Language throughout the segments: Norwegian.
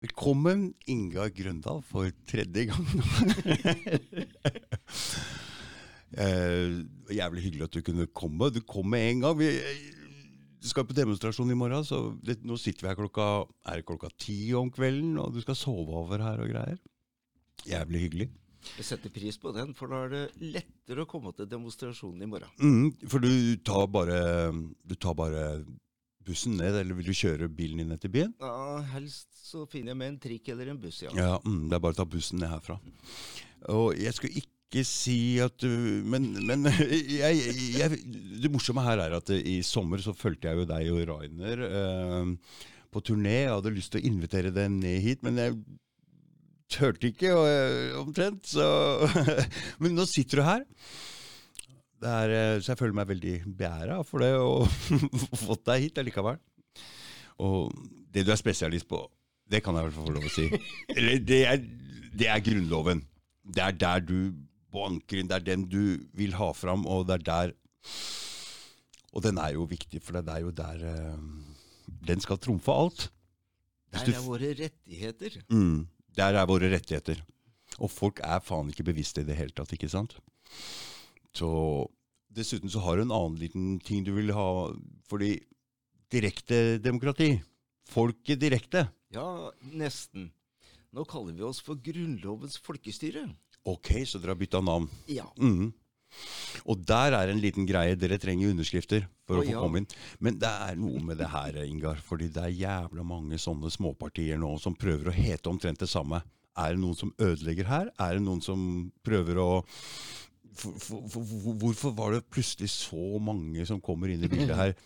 Velkommen, Inga Grøndal, for tredje gang. eh, jævlig hyggelig at du kunne komme. Du kom med en gang. Vi du skal på demonstrasjon i morgen, så det, nå sitter vi her klokka er det klokka ti om kvelden, og du skal sove over her og greier. Jævlig hyggelig. Jeg setter pris på den, for da er det lettere å komme til demonstrasjonen i morgen. Mm, for du tar bare Du tar bare bussen ned, eller vil du kjøre bilen din ned til byen? Ja, Helst så finner jeg med en trikk eller en buss, ja. Ja, mm, Det er bare å ta bussen ned herfra. Og jeg skulle ikke si at du Men, men jeg, jeg, det morsomme her er at i sommer så fulgte jeg jo deg og Rainer eh, på turné. Jeg hadde lyst til å invitere deg ned hit, men jeg turte ikke, og, omtrent. Så Men nå sitter du her. Det er, eh, så jeg føler meg veldig beæra for det, og fått deg hit allikevel. Og det du er spesialist på, det kan jeg i hvert fall få lov å si. Eller det er, det er Grunnloven. Det er der du banker inn, det er den du vil ha fram, og det er der Og den er jo viktig, for det er jo der eh, Den skal trumfe alt. Hvis Der er våre rettigheter. Mm, der er våre rettigheter. Og folk er faen ikke bevisste i det hele tatt, ikke sant? Så Dessuten så har du en annen liten ting du vil ha, fordi direkte demokrati Folket direkte. Ja, nesten. Nå kaller vi oss for Grunnlovens folkestyre. Ok, så dere har bytta navn. Ja. Mhm. Og der er en liten greie. Dere trenger underskrifter for Å, å få ja. komme inn. Men det er noe med det her, Ingar. Fordi det er jævla mange sånne småpartier nå som prøver å hete omtrent det samme. Er det noen som ødelegger her? Er det noen som prøver å for, for, for, for, Hvorfor var det plutselig så mange som kommer inn i bildet her?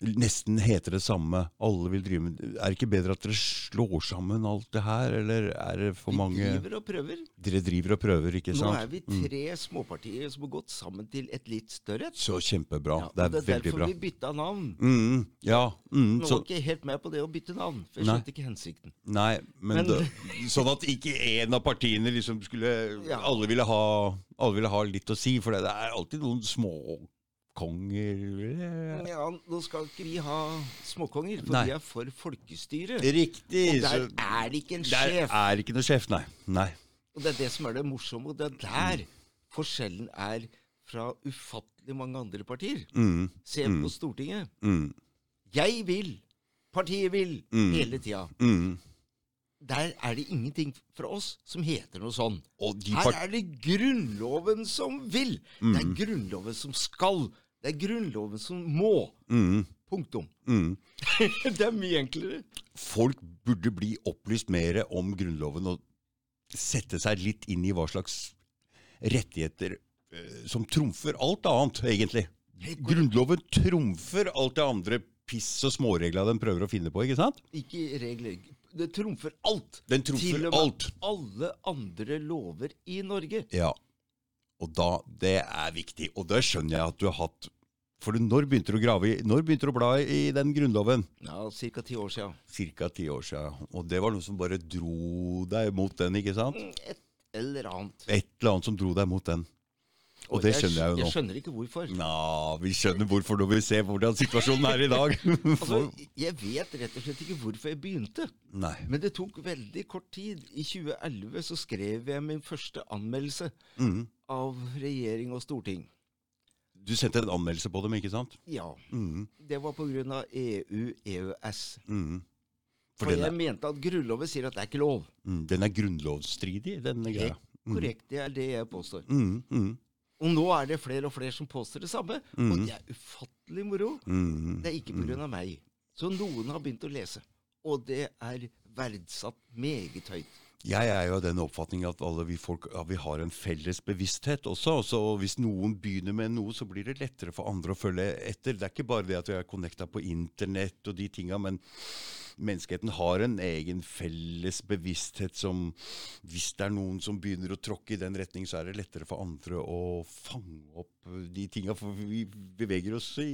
Nesten heter det samme. Alle vil drive med Er det ikke bedre at dere slår sammen alt det her, eller er det for Vi mange driver og prøver. Dere driver og prøver, ikke Nå sant? er vi tre småpartier som har gått sammen til et litt større et. Så kjempebra. Ja, det er det er derfor bra. vi bytta navn. Mm, ja. Mm, Nå så, var ikke helt med på det å bytte navn, for jeg skjønte ikke hensikten. nei, men, Men- Det, sånn at ikke en av partiene liksom skulle Ja. alle, ville ha, alle ville ha litt å si, for det er alltid noen småkonger Ja, Nå skal ikke vi ha småkonger, for Nei. de er for folkestyre. Riktig. Og der så- er det ikke en der sjef. er ikke noe sjef, nei. nei. Og det er det som er det morsomme, og det er der forskjellen er fra ufattelig mange andre partier. Mm, Se på Stortinget. mm, Jeg vil, partiet vil, Mm. hele tida. mm. Der er det ingenting fra oss som heter noe sånn. Her er det Grunnloven som vil. Det er Grunnloven som skal. Det er Grunnloven som må. mm, Punktum. mm. det er mye enklere. Folk burde bli opplyst mer om Grunnloven og sette seg litt inn i hva slags rettigheter uh, som trumfer alt annet, egentlig. Grunnloven trumfer alt det andre piss og småregler den prøver å finne på, ikke sant? Ikke regler. Det trumfer alt. Den trumfer Til og med alt. alle andre lover i Norge. Ja. Og da, det er viktig. Og det skjønner jeg at du har hatt For når begynte du å grave i Når begynte du å bla i den grunnloven? Ja, Ca. ti år siden. Cirka ti år siden. Og det var noe som bare dro deg mot den, ikke sant? Et eller annet. Et eller annet som dro deg mot den. Og det skjønner jeg jo nå. Jeg skjønner ikke hvorfor. Nå, vi skjønner hvorfor når vi ser hvordan situasjonen er i dag. Altså, jeg vet rett og slett ikke hvorfor jeg begynte. Nei. Men det tok veldig kort tid. I 2011 så skrev jeg min første anmeldelse mm. av regjering og storting. Du sendte en anmeldelse på dem, ikke sant? Ja, Mm. det var pga. EU-EØS. Mm. For For jeg er, mente at Grunnloven sier at det er ikke lov. mm, den er grunnlovsstridig, denne greia. Helt korrekt, det er det jeg påstår. Mm, mhm, Og nå er det flere og flere som påstår det samme, og det er ufattelig moro. Mm. Det er ikke pga. meg. Så noen har begynt å lese, og det er verdsatt meget høyt. Jeg er jo av den oppfatning at alle vi folk ja, vi har en felles bevissthet også. Så hvis noen begynner med noe, så blir det lettere for andre å følge etter. Det er ikke bare det at vi er connecta på internett og de tinga, men menneskeheten har en egen felles bevissthet som Hvis det er noen som begynner å tråkke i den retning, så er det lettere for andre å fange opp de tinga. For vi beveger oss i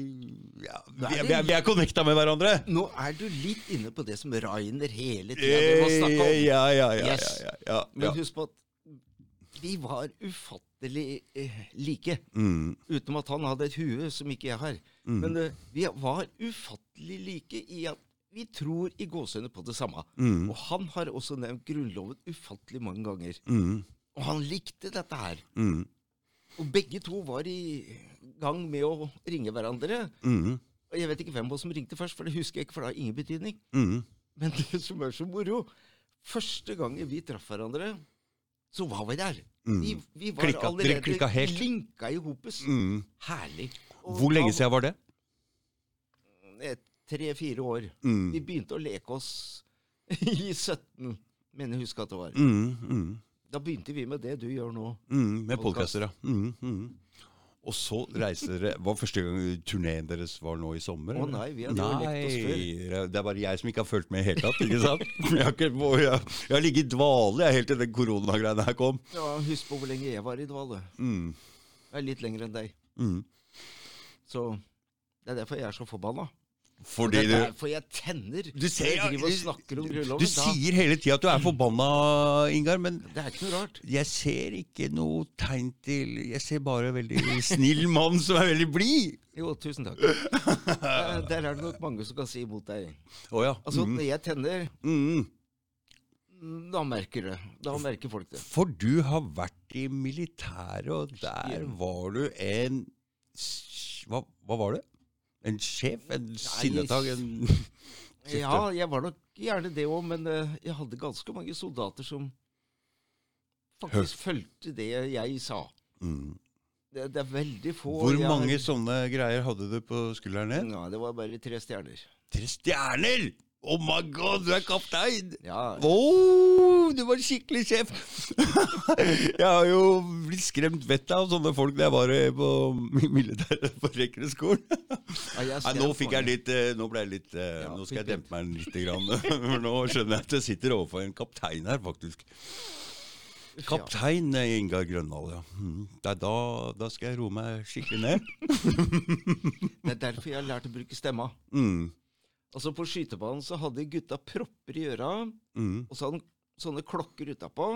Ja, vi er, vi er, vi er connecta med hverandre! Nå er du litt inne på det som Rainer hele tida må snakke om. Ja, ja, ja. Ja, ja, ja, Men husk på at vi var ufattelig eh, like. Mm. Utenom at han hadde et hue som ikke jeg har. Men uh, vi var ufattelig like i at vi tror i gåsehudene på det samme. Mm. Og han har også nevnt Grunnloven ufattelig mange ganger. Mm. Og han likte dette her. Mm. Og begge to var i gang med å ringe hverandre. Mm. Og jeg vet ikke hvem av oss som ringte først, for det husker jeg ikke, for det har ingen betydning. Mm. Men det som er så moro Første gangen vi traff hverandre, så var vi der. Mm. Vi, vi var Klikka. Allerede klikka helt. linka i hopes. Herlig. Og Hvor lenge siden var det? eh, Tre-fire år. Mm. Vi begynte å leke oss i 17, mener jeg husker at det var. Mm. Mm. Da begynte vi med det du gjør nå. Mm. Med podkaster, ja. Mm. Mm. Og så reiste dere Var første gang turneen deres var nå i sommer? Å oh, nei, vi hadde jo lekt oss før. Det er bare jeg som ikke har fulgt med i det hele tatt. ikke sant? Jeg har, ikke, jeg, jeg har ligget i dvale helt til den koronagreiene her kom. Ja, Husk på hvor lenge jeg var i dvale. Jeg er litt lenger enn deg. Så det er derfor jeg er så forbanna. Fordi det er derfor jeg tenner du, ser, jeg driver og snakker om Grunnloven. du sier hele tida at du er forbanna, Ingar, men Det er ikke noe rart. jeg ser ikke noe tegn til Jeg ser bare en veldig snill mann som er veldig blid. Jo, tusen takk. Der er det nok mange som kan si imot deg. Oh, ja. Altså, Mm. når jeg tenner, mm, da merker det. Da merker folk det. For du har vært i militæret, og der var du en Hva, hva var det? En sjef? En sinnetag? En Ja, jeg var nok gjerne det òg, men eh, jeg hadde ganske mange soldater som faktisk fulgte det jeg sa. mm. Det, det er veldig få Hvor jeg mange sånne greier hadde du på skulderen din? Ja, det var bare tre stjerner. Tre stjerner! Oh my god, du er kaptein! Ja, Oh, du var skikkelig sjef! jeg har jo blitt skremt vettet av sånne folk da jeg var eh, på mi- militæret på Rekreskolen. ja, Nei, nå fikk jeg litt eh, Nå ble jeg litt eh, Ja, Nå skal jeg dempe meg litt. Grann. For nå skjønner jeg at jeg sitter overfor en kaptein her, faktisk. Kaptein Ingar Grøndahl, ja. Mm. Da, da skal jeg roe meg skikkelig ned. Det er derfor jeg har lært å bruke stemma. Mm. Altså På skytebanen så hadde gutta propper i øra, Mm. og så hadde de sånne klokker utapå.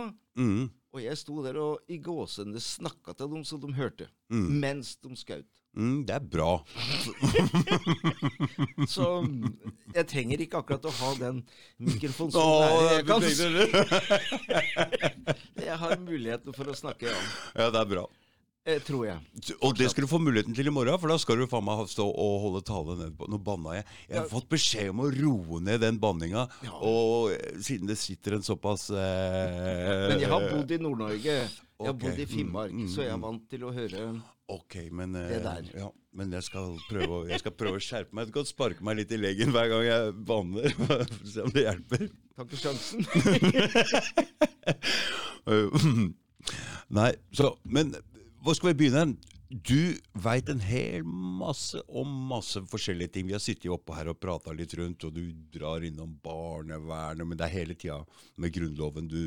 Mm. Og jeg sto der og i gåsehudene snakka til dem så de hørte, Mm. mens de skjøt. Mm, det er bra. Så jeg trenger ikke akkurat å ha den mikrofonen Å, så nær jeg kan. Jeg har muligheten for å snakke, ja. Ja, det er bra. Eh, tror jeg. Og det skal du få muligheten til i morgen, for da skal du faen meg stå og holde tale ned på Nå banna jeg. Jeg har fått beskjed om å roe ned den banninga, Ja. og eh, siden det sitter en såpass eh, Men jeg har bodd i Nord-Norge. Jeg har bodd i Finnmark, Mm, mm, så jeg er mm. vant til å høre Ok, men, eh, Det der. Ja, men jeg skal, prøve, jeg skal prøve å skjerpe meg. Du kan sparke meg litt i leggen hver gang jeg banner, for å se om det hjelper. Takk for sjansen. Nei, så Men hvor skal vi begynne? Du veit en hel masse om masse forskjellige ting. Vi har sittet oppe her og prata litt rundt, og du drar innom barnevernet, men det er hele tida med Grunnloven du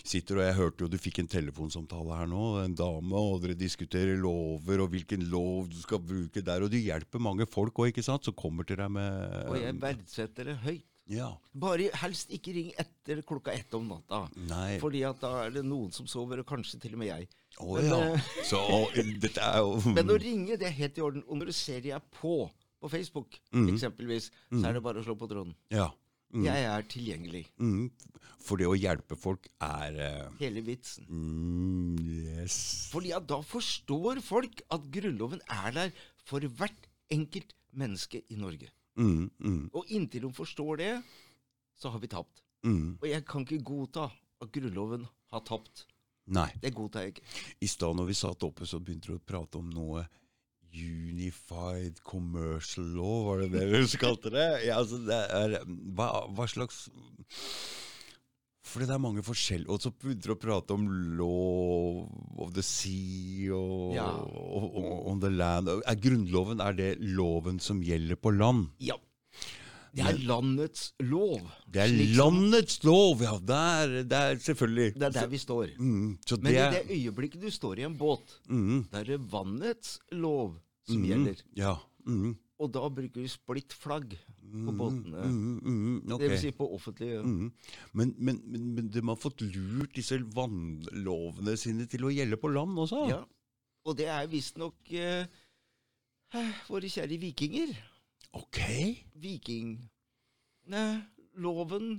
sitter. Og jeg hørte jo du fikk en telefonsamtale her nå, en dame, og dere diskuterer lover og hvilken lov du skal bruke der. Og du hjelper mange folk òg, ikke sant, som kommer til deg med Og jeg verdsetter det høyt. Ja. Bare helst ikke ring etter klokka ett om natta. Nei. Fordi at da er det noen som sover, og kanskje til og med jeg. Å Men, ja. eh, Så dette er jo Men å ringe, det er helt i orden. Og når du ser jeg på på Facebook, mm. eksempelvis, så er det bare å slå på tråden. Ja. Mm. Jeg er tilgjengelig. Mm, for det å hjelpe folk er uh... Hele vitsen. mm, Yes. Fordi at da forstår folk at Grunnloven er der for hvert enkelt menneske i Norge. Mm, mm, Og inntil de forstår det, så har vi tapt. mm. Og jeg kan ikke godta at Grunnloven har tapt. Nei. Det godtar jeg ikke. I stad når vi satt oppe, så begynte du å prate om noe Unified Commercial Law, var det det du kalte det? Ja, altså, det er, hva, hva slags Fordi det er mange forskjellige Og så begynte du å prate om law of the sea og, Ja. og, og on the land. Er Grunnloven er det loven som gjelder på land? Ja. Det er landets lov. Det er landets lov, ja. Der, der selvfølgelig. Det er der vi står. Mm, så Men det, i det øyeblikket du står i en båt, mm, da er det vannets lov som mm, gjelder. Ja. Mm, Og da bruker vi splitt flagg på mm, båtene. Mm, mm, ok. Det vil si på offentlige Mm. Men, men, men, men de har fått lurt disse vannlovene sine til å gjelde på land også? Ja. Og det er visstnok eh, våre kjære vikinger. Ok. Vikingloven,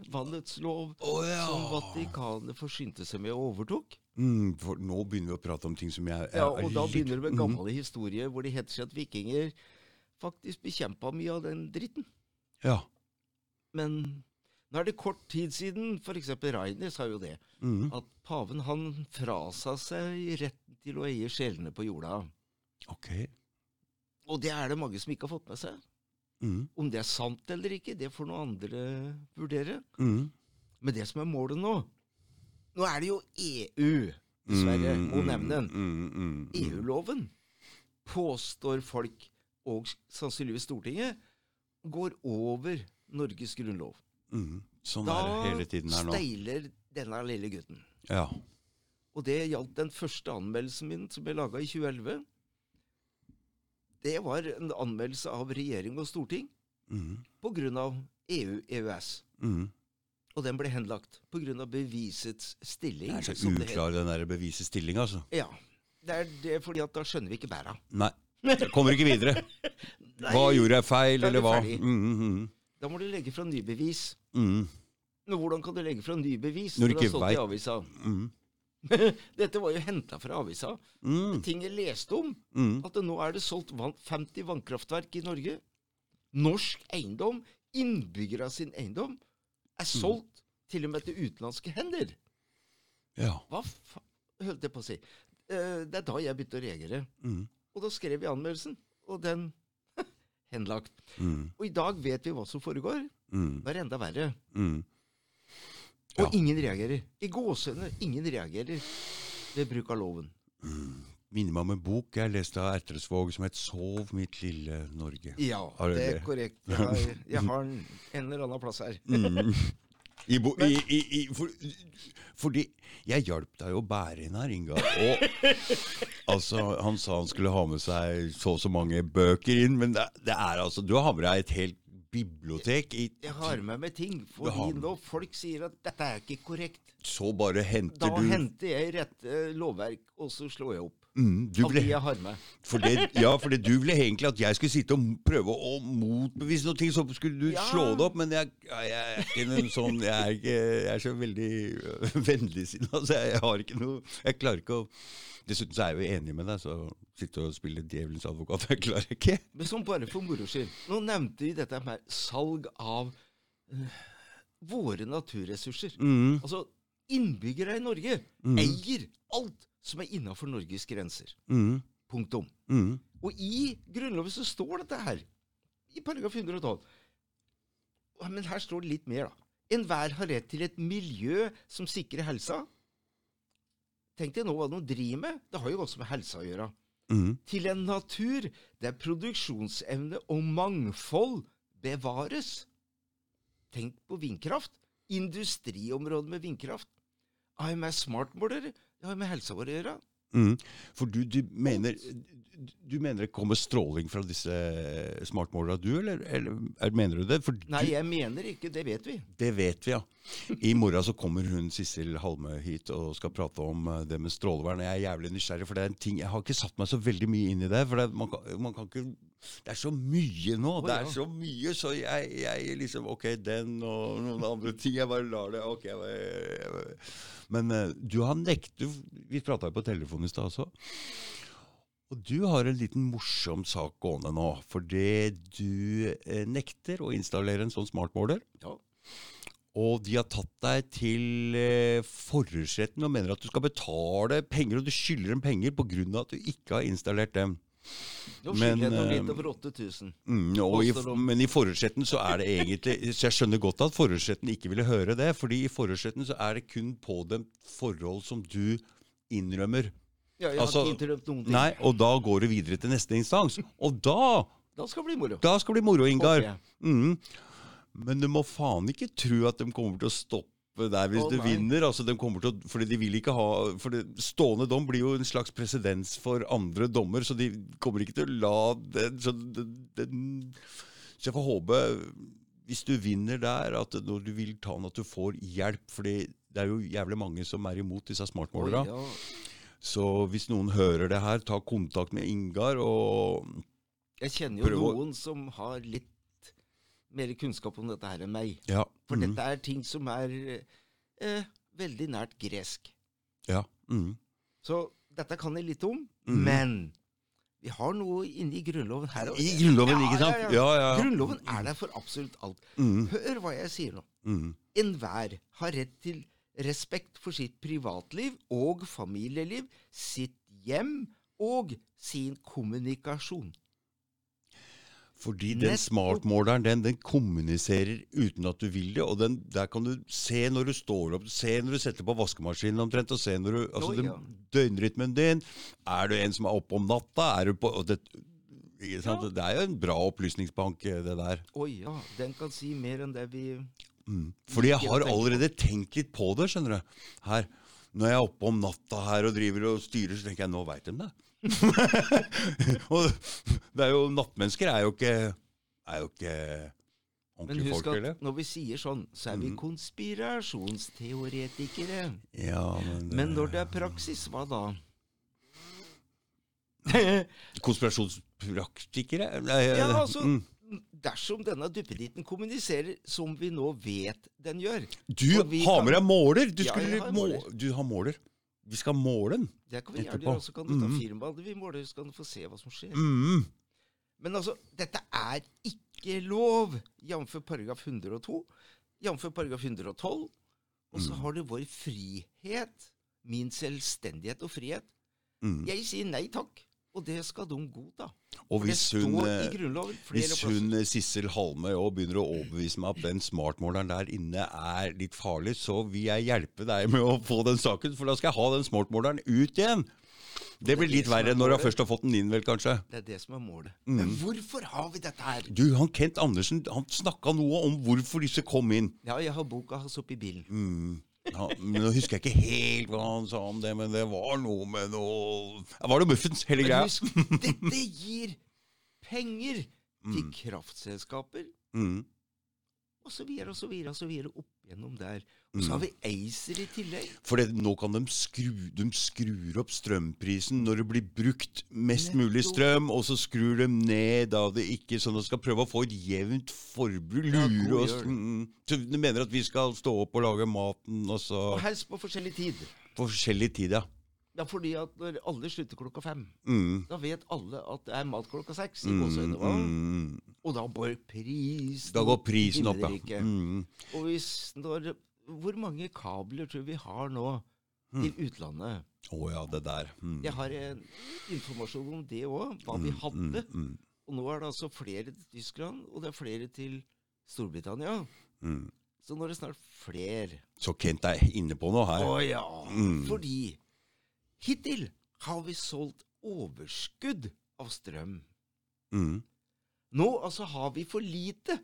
vannets lov, oh, ja. som Vatikanet forsynte seg med og overtok. Mm, for nå begynner vi å prate om ting som jeg, jeg Ja, er Og da litt- begynner det med Mm. gamle historier hvor det heter seg at vikinger faktisk bekjempa mye av den dritten. Ja. Men nå er det kort tid siden, f.eks. Rainer sa jo det, Mm. at paven han frasa seg retten til å eie sjelene på jorda. Ok. Og det er det mange som ikke har fått med seg. Mm. Om det er sant eller ikke, det får noen andre vurdere. Mm. Men det som er målet nå Nå er det jo EU, dessverre, Mm, må mm, nevne den. mm. EU-loven påstår folk, og sannsynligvis Stortinget, går over Norges grunnlov. Mm. Sånn Da er steiler denne lille gutten. Ja. Og det gjaldt den første anmeldelsen min, som ble laga i 2011. Det var en anmeldelse av regjering og storting Mm. pga. EU-EØS. Mm. Og den ble henlagt pga. bevisets stilling. Det er så uklar den der bevisets stilling, altså. Ja. Det er det fordi at da skjønner vi ikke bæra. Nei. Jeg kommer ikke videre. Hva gjorde jeg feil, er eller hva? ferdig. Mm, mm, Da må du legge fra nye bevis. mm. Men hvordan kan du legge fra nye bevis Når du ikke stått Mm. Dette var jo henta fra avisa. Mm. Ting jeg leste om. Mm. At det nå er det solgt 50 vannkraftverk i Norge. Norsk eiendom, innbyggere sin eiendom, er Mm. solgt til og med til utenlandske hender. Ja. Hva faen holdt jeg på å si? Eh, Det er da jeg begynte å reagere. Mm. Og da skrev jeg anmeldelsen, og den henlagt. Mm. Og i dag vet vi hva som foregår. Mm. Det er enda verre. Mm. Og Ja. ingen reagerer. I gåsehudene ingen reagerer ved bruk av loven. Minner meg om en bok jeg leste av Ertresvåg som het 'Sov mitt lille Norge'. Ja, det er korrekt. Jeg har, jeg har den en eller annen plass her. Mm. I bo, i, i, i, for, fordi jeg hjalp deg å bære inn her, Inga. Og altså, han sa han skulle ha med seg så og så mange bøker inn, men det, det er altså Du har med deg et helt bibliotek. I, Jeg har med meg ting, fordi nå folk sier at dette er ikke korrekt. så bare henter Da du henter jeg rette lovverk, og så slår jeg opp. Mm, du ble, jeg har med. for det, Ja, for det, du ville egentlig at jeg skulle sitte og prøve å motbevise noe, så skulle du Ja. slå det opp. Men jeg, jeg er ikke en sånn Jeg er, ikke, jeg er så veldig øh, vennligsinna, så jeg har ikke noe Jeg klarer ikke å Dessuten så er jeg jo enig med deg, så sitte og spille djevelens advokat, jeg klarer ikke. Men sånn bare for moro skyld. Nå nevnte vi dette med salg av øh, våre naturressurser. Mm, Altså, innbyggere i Norge Mm. eier alt som er innafor Norges grenser. mm, Punktum. mm. Og i Grunnloven så står dette her. I paragraf 112. Å, Men her står det litt mer, da. Enhver har rett til et miljø som sikrer helsa. Tenk deg nå hva de driver med. Det har jo også med helsa å gjøre. Mm. Til en natur der produksjonsevne og mangfold bevares. Tenk på vindkraft. Industriområder med vindkraft. Med smartmålere. Det har med helsa vår å gjøre. Mm. For du, du, mener, du mener det kommer stråling fra disse smartmålerne du, eller, eller er- mener du det? For Nei, jeg mener ikke. Det vet vi. det vet vi, ja. I morgen så kommer hun Sissel Halme hit og skal prate om eh, det med strålevern. Jeg er jævlig nysgjerrig, for det er en ting Jeg har ikke satt meg så veldig mye inn i det. For det, man, kan, man kan ikke Det er så mye nå. Det er så mye, så jeg, jeg liksom Ok, den og noen andre ting. Jeg bare lar det Ok, jeg bare, jeg bare. Men eh, du har nektet Vi prata jo på telefon i stad også. Og du har en liten morsom sak gående nå. Fordi du eh, nekter å installere en sånn smartmåler. Ja. Og de har tatt deg til eh, forhørsretten og mener at du skal betale penger, og du skylder dem penger pga. at du ikke har installert dem. Nå Men, jeg noe eh, litt over 8000. Mm, og i, men i forhørsretten så er det egentlig Så jeg skjønner godt at forhørsretten ikke ville høre det, fordi i forhørsretten så er det kun pådømt forhold som du innrømmer. Ja, jeg altså, har ikke innrømt noen ting. Nei, og da går du videre til neste instans. Og da Da skal det bli moro. Da skal det bli moro, Ingar. Okay. Mm. Men du må faen ikke tro at de kommer til å stoppe der hvis oh, du vinner. Altså, de kommer til å, fordi de vil ikke ha For det, Stående dom blir jo en slags presedens for andre dommer, så de kommer ikke til å la den Så, den, den, så jeg får håpe, hvis du vinner der, at når du vil ta den, at du får hjelp. fordi det er jo jævlig mange som er imot disse smartmålerne. Oh, ja. Så hvis noen hører det her, ta kontakt med Ingar og Jeg kjenner jo Prøv noen som har litt mer kunnskap om dette her enn meg. Ja. For mm, dette er ting som er eh, veldig nært gresk. ja. Mm. Så dette kan jeg litt om. mm. Men vi har noe inni Grunnloven her. også. I Grunnloven, Ja, ikke sant? ja, ja. Grunnloven er der for absolutt alt. Mm. Hør hva jeg sier nå. Mm. Enhver har rett til respekt for sitt privatliv og familieliv, sitt hjem og sin kommunikasjon. Fordi den smartmåleren den, den kommuniserer uten at du vil det. Og den, der kan du se når du står opp, se når du setter på vaskemaskinen omtrent, og se når du Altså den, ja. døgnrytmen din. Er du en som er oppe om natta? Er du på det, sant? det er jo en bra opplysningsbank, eh, det der. Oi ja, den kan si mer enn det vi Mm. Fordi jeg har allerede tenkt litt på det, skjønner du. Her. Når jeg er oppe om natta her og driver og styrer, så tenker jeg nå veit de det. og det er jo, nattmennesker er jo ikke er jo ikke Men husk folk, at når vi sier sånn, så er vi Mhm. konspirasjonsteoretikere. Ja, men, Men når det er praksis, hva da? Konspirasjonspraktikere? Ja, altså, mm. Dersom denne duppeditten kommuniserer som vi nå vet den gjør Du har med deg måler! Du, Ja, har må, måler. du har måler. Vi skal måle den. Det kan vi gjerne gjøre, så kan du ta Mhm. firmaet vi måler, så kan du få se hva som skjer. Mm. Men altså, dette er ikke lov, jf. paragraf 102, jf. paragraf 112. Og så Mm. har du vår frihet, min selvstendighet og frihet. Mm. Jeg sier nei takk, og det skal de godta. Og hvis hun, står eh, Hvis hun eh, Sissel Halme òg begynner å overbevise meg at den smartmåleren der inne er litt farlig, så vil jeg hjelpe deg med å få den saken, for da skal jeg ha den smartmåleren ut igjen. Det blir det litt er verre når du først har fått den inn, vel, kanskje. Det er det som er målet. Mm. Men hvorfor har vi dette her? Du, han Kent Andersen han snakka noe om hvorfor disse kom inn. Ja, jeg har boka hans oppi bilen. Mm. Ja, men Nå husker jeg ikke helt hva han sa om det, men det var noe med noe Var det muffins, hele greia? husk, dette gir penger til kraftselskaper Mm. og så videre og så videre og så videre opp gjennom der. Og Mm. så har vi ACER i tillegg. For det, nå kan de skru de skrur opp strømprisen når det blir brukt mest mulig strøm, og så skrur de ned da det ikke sånn at de skal prøve å få et jevnt forbruk. Lure oss. Mm. Så de mener at vi skal stå opp og lage maten, og så Og helst på forskjellig tid. På forskjellig tid, ja. Ja, fordi at når alle slutter klokka fem, Mm. da vet alle at det er mat klokka seks. i Mm, mm. Og da går prisen Da går prisen opp, ja. Mm. Og hvis når Hvor mange kabler tror vi har nå til utlandet? Å ja, det der. Mm. Jeg har en informasjon om det òg, hva vi Mm, hadde. mm, Og nå er det altså flere til Tyskland, og det er flere til Storbritannia. mm. Så nå er det snart flere. Så Kent er inne på noe her. Å ja! Mm. Fordi hittil har vi solgt overskudd av strøm. Mm. Nå altså har vi for lite,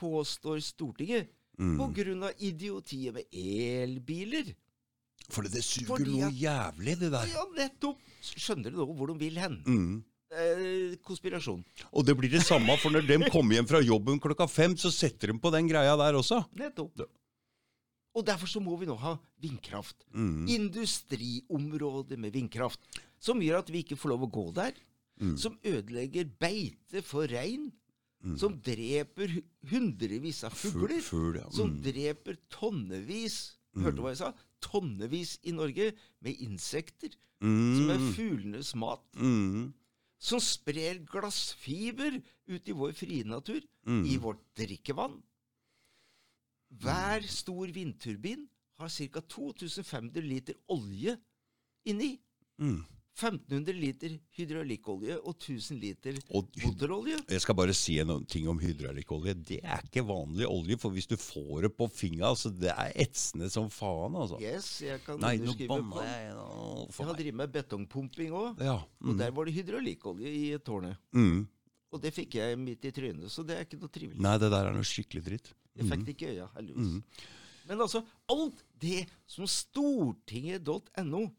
påstår Stortinget, Mm. på grunn av idiotiet med elbiler. Fordi det, suger Fordi noe jævlig, det der. Ja, nettopp! Skjønner du nå hvor de vil hen? Mm. Eh, konspirasjon. Og det blir det samme, for når de kommer hjem fra jobben klokka fem, så setter de på den greia der også. Nettopp. Og derfor så må vi nå ha vindkraft. Mm. Industriområder med vindkraft. Som gjør at vi ikke får lov å gå der. Mm. Som ødelegger beite for rein. Mm. Som dreper hundrevis av fugler. Fugl, ja. Som Mm. dreper tonnevis Mm. Hørte du hva jeg sa? Tonnevis i Norge med insekter. Mm. Som er fuglenes mat. Mm. Som sprer glassfiber ut i vår frie natur. Mm. I vårt drikkevann. Hver stor vindturbin har ca. 2500 liter olje inni. Mm. 1500 liter hydraulikkolje og 1000 liter Og motorolje. jeg skal bare si noen ting om hydraulikkolje. Det er ikke vanlig olje, for hvis du får det på fingra, så det er etsende som faen, altså. Yes, jeg kan Nei, underskrive på. jeg nå. Jeg har drevet med betongpumping òg, Ja. og Mm. der var det hydraulikkolje i tårnet. Mm. Og det fikk jeg midt i trynet, så det er ikke noe trivelig. Nei, det der er noe skikkelig dritt. Jeg fikk det ikke i øya, heldigvis. Men altså, alt det som stortinget.no,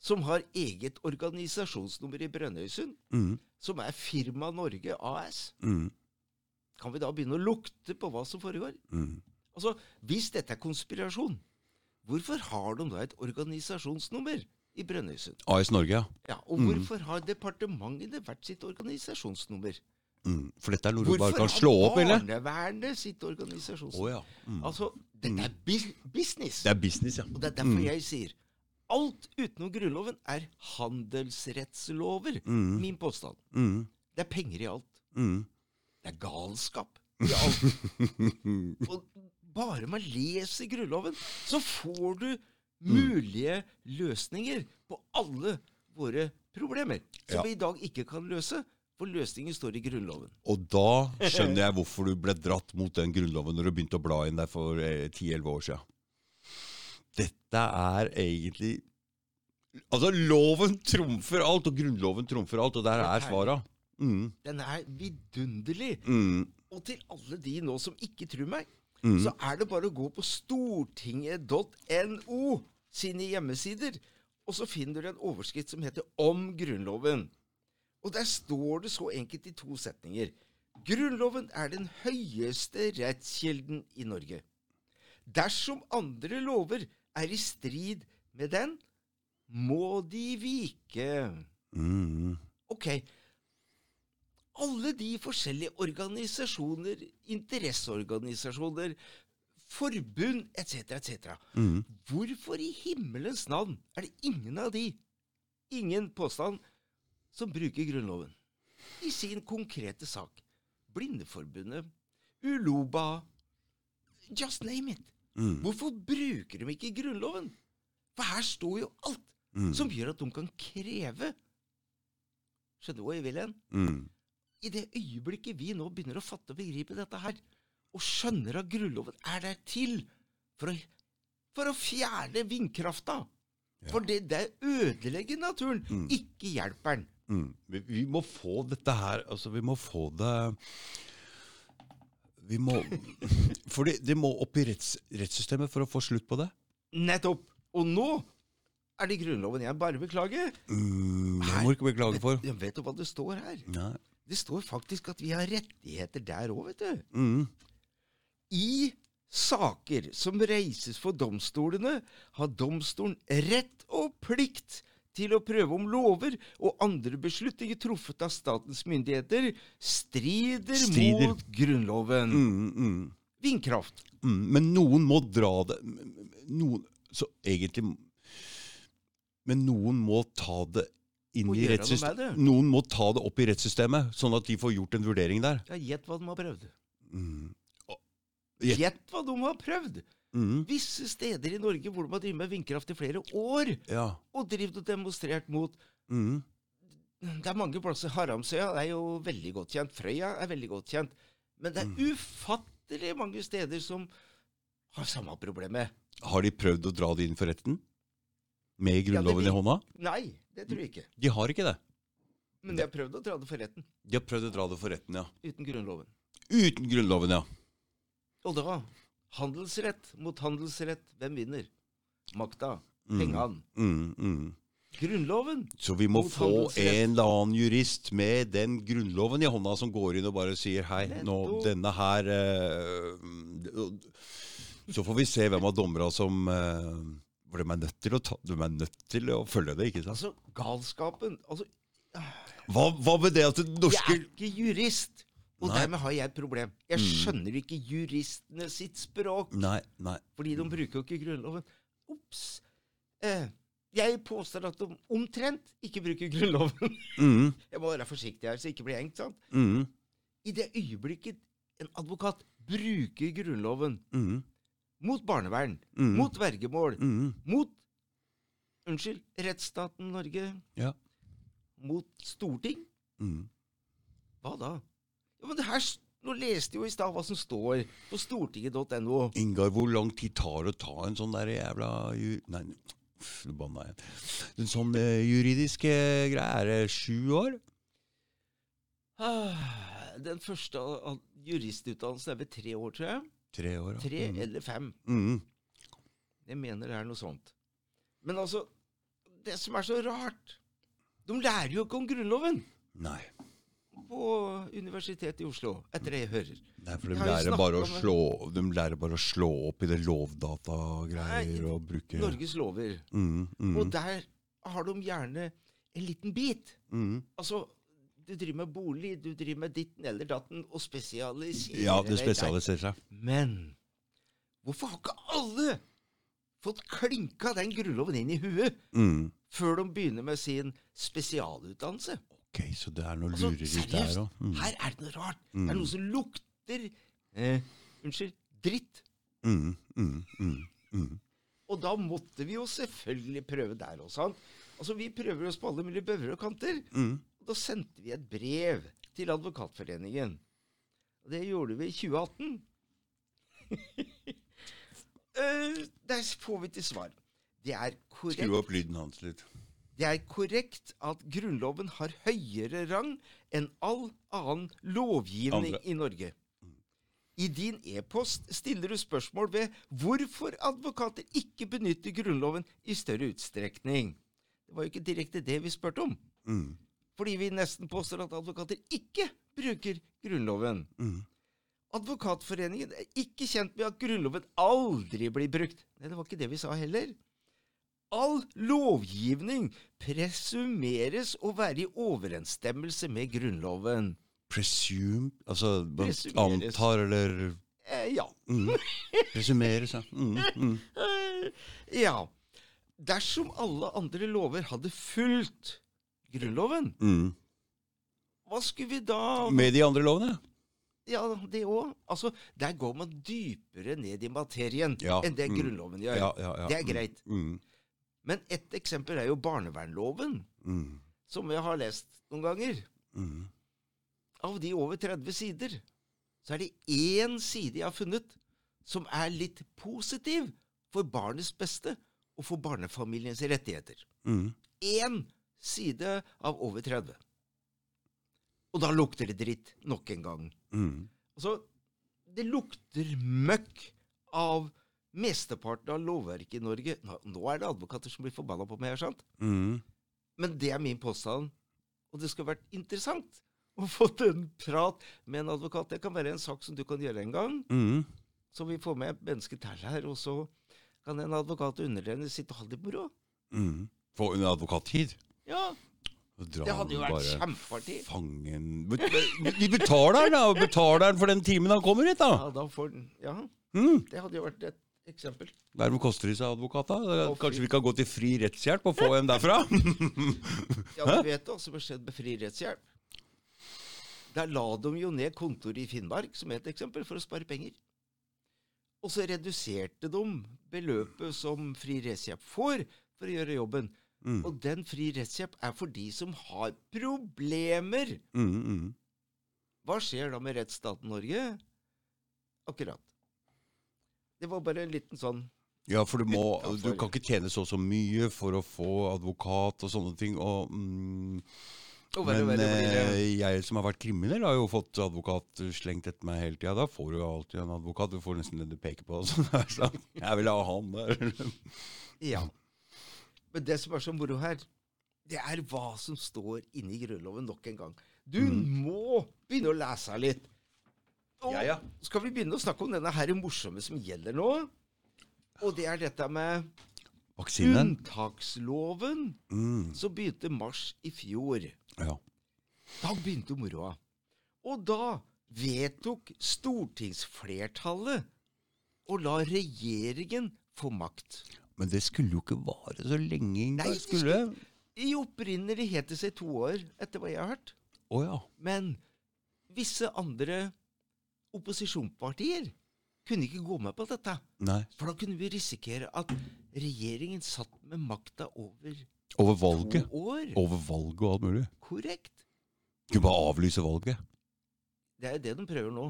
som har eget organisasjonsnummer i Brønnøysund, Mm. som er Firma Norge AS, Mm. kan vi da begynne å lukte på hva som foregår? Mm. Altså, Hvis dette er konspirasjon, hvorfor har de da et organisasjonsnummer i Brønnøysund? AS Norge, ja. Ja, Og hvorfor har departementene hvert sitt organisasjonsnummer? Mm. For dette er noe du bare kan slå opp, eller? Hvorfor har barnevernet sitt organisasjonsnummer? Oh, ja. Mm. Altså, dette er business. Det er business, ja. Og det er derfor jeg sier alt utenom Grunnloven er handelsrettslover. Mm. Min påstand. Mm. Det er penger i alt. Mm. Det er galskap i alt. Og bare man leser Grunnloven, så får du mulige løsninger på alle våre problemer. Som Ja. vi i dag ikke kan løse, for løsningen står i Grunnloven. Og da skjønner jeg hvorfor du ble dratt mot den grunnloven når du begynte å bla inn der for eh, 10-11 år siden. Dette er egentlig Altså, loven trumfer alt, og grunnloven trumfer alt, og der er svara. Mm, Den er vidunderlig. mm, Og til alle de nå som ikke tror meg, mm. så er det bare å gå på stortinget.no sine hjemmesider, og så finner du en overskrift som heter Om Grunnloven. Og der står det så enkelt i to setninger. Grunnloven er den høyeste rettskilden i Norge. Dersom andre lover er i strid med den, må de vike. Mm. Ok. Alle de forskjellige organisasjoner, interesseorganisasjoner, forbund etc., etc. Mm. Hvorfor i himmelens navn er det ingen av de, ingen påstand, som bruker Grunnloven i sin konkrete sak? Blindeforbundet, Uloba Just name it. Mm. Hvorfor bruker de ikke Grunnloven? For her står jo alt Mm. som gjør at de kan kreve Skjønner du hva jeg vil hen? Mm. I det øyeblikket vi nå begynner å fatte og begripe dette her, og skjønner at Grunnloven er der til for å, for å fjerne vindkrafta Ja. For det, det ødelegger naturen, Mm. ikke hjelper den. Mm. Vi, vi må få dette her Altså, vi må få det Vi må For det, det må opp i retts, rettssystemet for å få slutt på det. Nettopp. Og nå er det Grunnloven jeg bare beklager. Mm, det må du ikke beklage for. Jeg vet du hva det står her? Nei. Det står faktisk at vi har rettigheter der òg, vet du. Mm. I saker som reises for domstolene, har domstolen rett og plikt til å prøve om lover og andre beslutninger truffet av statens myndigheter strider, Strider. mot Grunnloven. Mm, mm, Vindkraft. mm. Men noen må dra det Noen Så egentlig Men noen må ta det inn i rettssystemet. Noen må ta det opp i rettssystemet, sånn at de får gjort en vurdering der. Ja, Gjett hva de har prøvd. Mm. Gjett hva de har prøvd! Mm. Visse steder i Norge hvor de har drevet med vindkraft i flere år, Ja. og drevet og demonstrert mot Mm. Det er mange plasser. Haramsøya er jo veldig godt kjent. Frøya er veldig godt kjent. Men det er Mm. ufattelig mange steder som har samme problemet. Har de prøvd å dra det inn for retten? Med Grunnloven Ja, i hånda? Nei, det tror jeg ikke. De har ikke det. Men de har prøvd å dra det for retten De har prøvd å dra det for retten, ja. uten Grunnloven. Uten Grunnloven, ja. Og da handelsrett mot handelsrett. Hvem vinner? Makta. Mm. Pengene. Mm, mm. Grunnloven. Så vi må få en eller annen jurist med den grunnloven i hånda som går inn og bare sier hei, nå denne her eh, Så får vi se hvem av dommerne som hvor de er nødt til å ta, de er nødt til å følge det, ikke sant? Altså, galskapen Altså, Hva, hva med det at det jeg er ikke jurist! Og Nei. dermed har jeg et problem. Jeg Mm. skjønner ikke juristene sitt språk. Nei, nei. Fordi de bruker jo ikke Grunnloven. Ops! Eh, jeg påstår at de omtrent ikke bruker Grunnloven. Mm, Jeg må være forsiktig her, så jeg ikke blir hengt. sant? mm, I det øyeblikket en advokat bruker Grunnloven mm, mot barnevern, mm, mot vergemål, mot Unnskyld, rettsstaten Norge, Ja. mot storting, hva da? Ja, men det her, Nå leste jo i stad hva som står på stortinget.no. Ingar, hvor lang tid tar det å ta en sånn der jævla. Nei, nå banna jeg. En sånn juridiske juridisk eh, greie, er det sju år? Ah, Den første av juristutdannelsen er ved tre år, tror jeg. Tre år, ja. Tre Mm. eller fem. Mm. Jeg mener det er noe sånt. Men altså, det som er så rart De lærer jo ikke om Grunnloven Nei. På Universitetet i Oslo, etter det jeg hører. Nei, for de lærer, bare å slå, de lærer bare å slå opp i det lovdatagreier og bruke Norges lover. mm, mm, Og der har de gjerne en liten bit. mm, Altså, Du driver med bolig, du driver med ditten eller datten, og spesialiserer Ja, deg spesialiserer seg. Men hvorfor har ikke alle fått klinka den grunnloven inn i huet Mm. før de begynner med sin spesialutdannelse? Ok, så det er noe Altså, lureri der òg. Mm. her er det noe rart. Det er noe som lukter eh, Unnskyld. Dritt. Mm, mm, mm, mm. Og da måtte vi jo selvfølgelig prøve der også. Altså, Vi prøver oss på alle mulige bøvler og kanter. Mm. Da sendte vi et brev til Advokatforeningen. Og det gjorde vi i 2018. uh, Der får vi til svar. Det er Skru opp lyden hans litt. Det er korrekt at Grunnloven har høyere rang enn all annen lovgivning Andre. i Norge. I din e-post stiller du spørsmål ved hvorfor advokater ikke benytter Grunnloven i større utstrekning. Det var jo ikke direkte det vi spurte om. Mm. Fordi vi nesten påstår at advokater ikke bruker Grunnloven. Mm. Advokatforeningen er ikke kjent med at Grunnloven aldri blir brukt. Nei, det var ikke det vi sa heller. All lovgivning presumeres å være i overensstemmelse med Grunnloven. Presume Altså man Presumeres. antar eller Eh, ja. mm. Presumeres, ja. Mm, mm. Ja. Dersom alle andre lover hadde fulgt Grunnloven, Mm. hva skulle vi da Med de andre lovene? Ja, det òg. Altså, der går man dypere ned i materien Ja, enn det mm. Grunnloven gjør. Ja, ja, ja. Det er greit. Mm. Men ett eksempel er jo barnevernloven, Mm. som jeg har lest noen ganger. Mm. Av de over 30 sider, så er det én side jeg har funnet som er litt positiv for barnets beste og for barnefamiliens rettigheter. Mm. Én side av over 30. Og da lukter det dritt nok en gang. Mm. Altså, det lukter møkk av mesteparten av lovverket i Norge. Nå, er det advokater som blir forbanna på meg, her, sant? Mm. men det er min påstand. Og det skulle vært interessant å få en prat med en advokat. Det kan være en sak som du kan gjøre en gang. Mm. Så vi får med mennesket til her, og så kan en advokat og sitt sitte og ha det moro. Mm. Få en advokattid. Ja, det hadde jo vært kjempeartig. fangen bet- betaler den, da! Betaler den for den timen han kommer hit, da! Ja, da får den Ja, Mm. det hadde jo vært et eksempel. Dermed koster de seg advokat, da. Kanskje vi kan gå til fri rettshjelp og få en derfra? Ja, du vet det også skjedde med fri rettshjelp. Der la de jo ned kontoret i Finnmark, som et eksempel, for å spare penger. Og så reduserte de beløpet som fri rettshjelp får for å gjøre jobben. Mm. Og den fri rettshjelp er for de som har problemer. Mm, mm. Hva skjer da med rettsstaten Norge? Akkurat. Det var bare en liten sånn Ja, for du må Du kan ikke tjene så og så mye for å få advokat og sånne ting. Og, mm, Og verre men blir det. eh, jeg som har vært kriminell, har jo fått advokat slengt etter meg hele tida. Da får du jo alltid en advokat. Du får nesten det du peker på. Så, jeg vil ha han der. Ja. Men det som er så moro her, det er hva som står inne i Grunnloven nok en gang. Du må begynne å lese litt. Og Ja, ja. skal vi begynne å snakke om denne her morsomme som gjelder nå? Og det er dette med Vaksinen? unntaksloven, Mm. som begynte mars i fjor. Ja. Da begynte moroa. Og da vedtok stortingsflertallet å la regjeringen få makt. Men det skulle jo ikke vare så lenge Nei, det Skulle? I opprinnelig het det seg to år, etter hva jeg har hørt. Oh, ja. Men visse andre opposisjonspartier kunne ikke gå med på dette. Nei. For da kunne vi risikere at regjeringen satt med makta over Over to år. Over valget og alt mulig. Korrekt. Kunne bare avlyse valget. Det er det de prøver nå.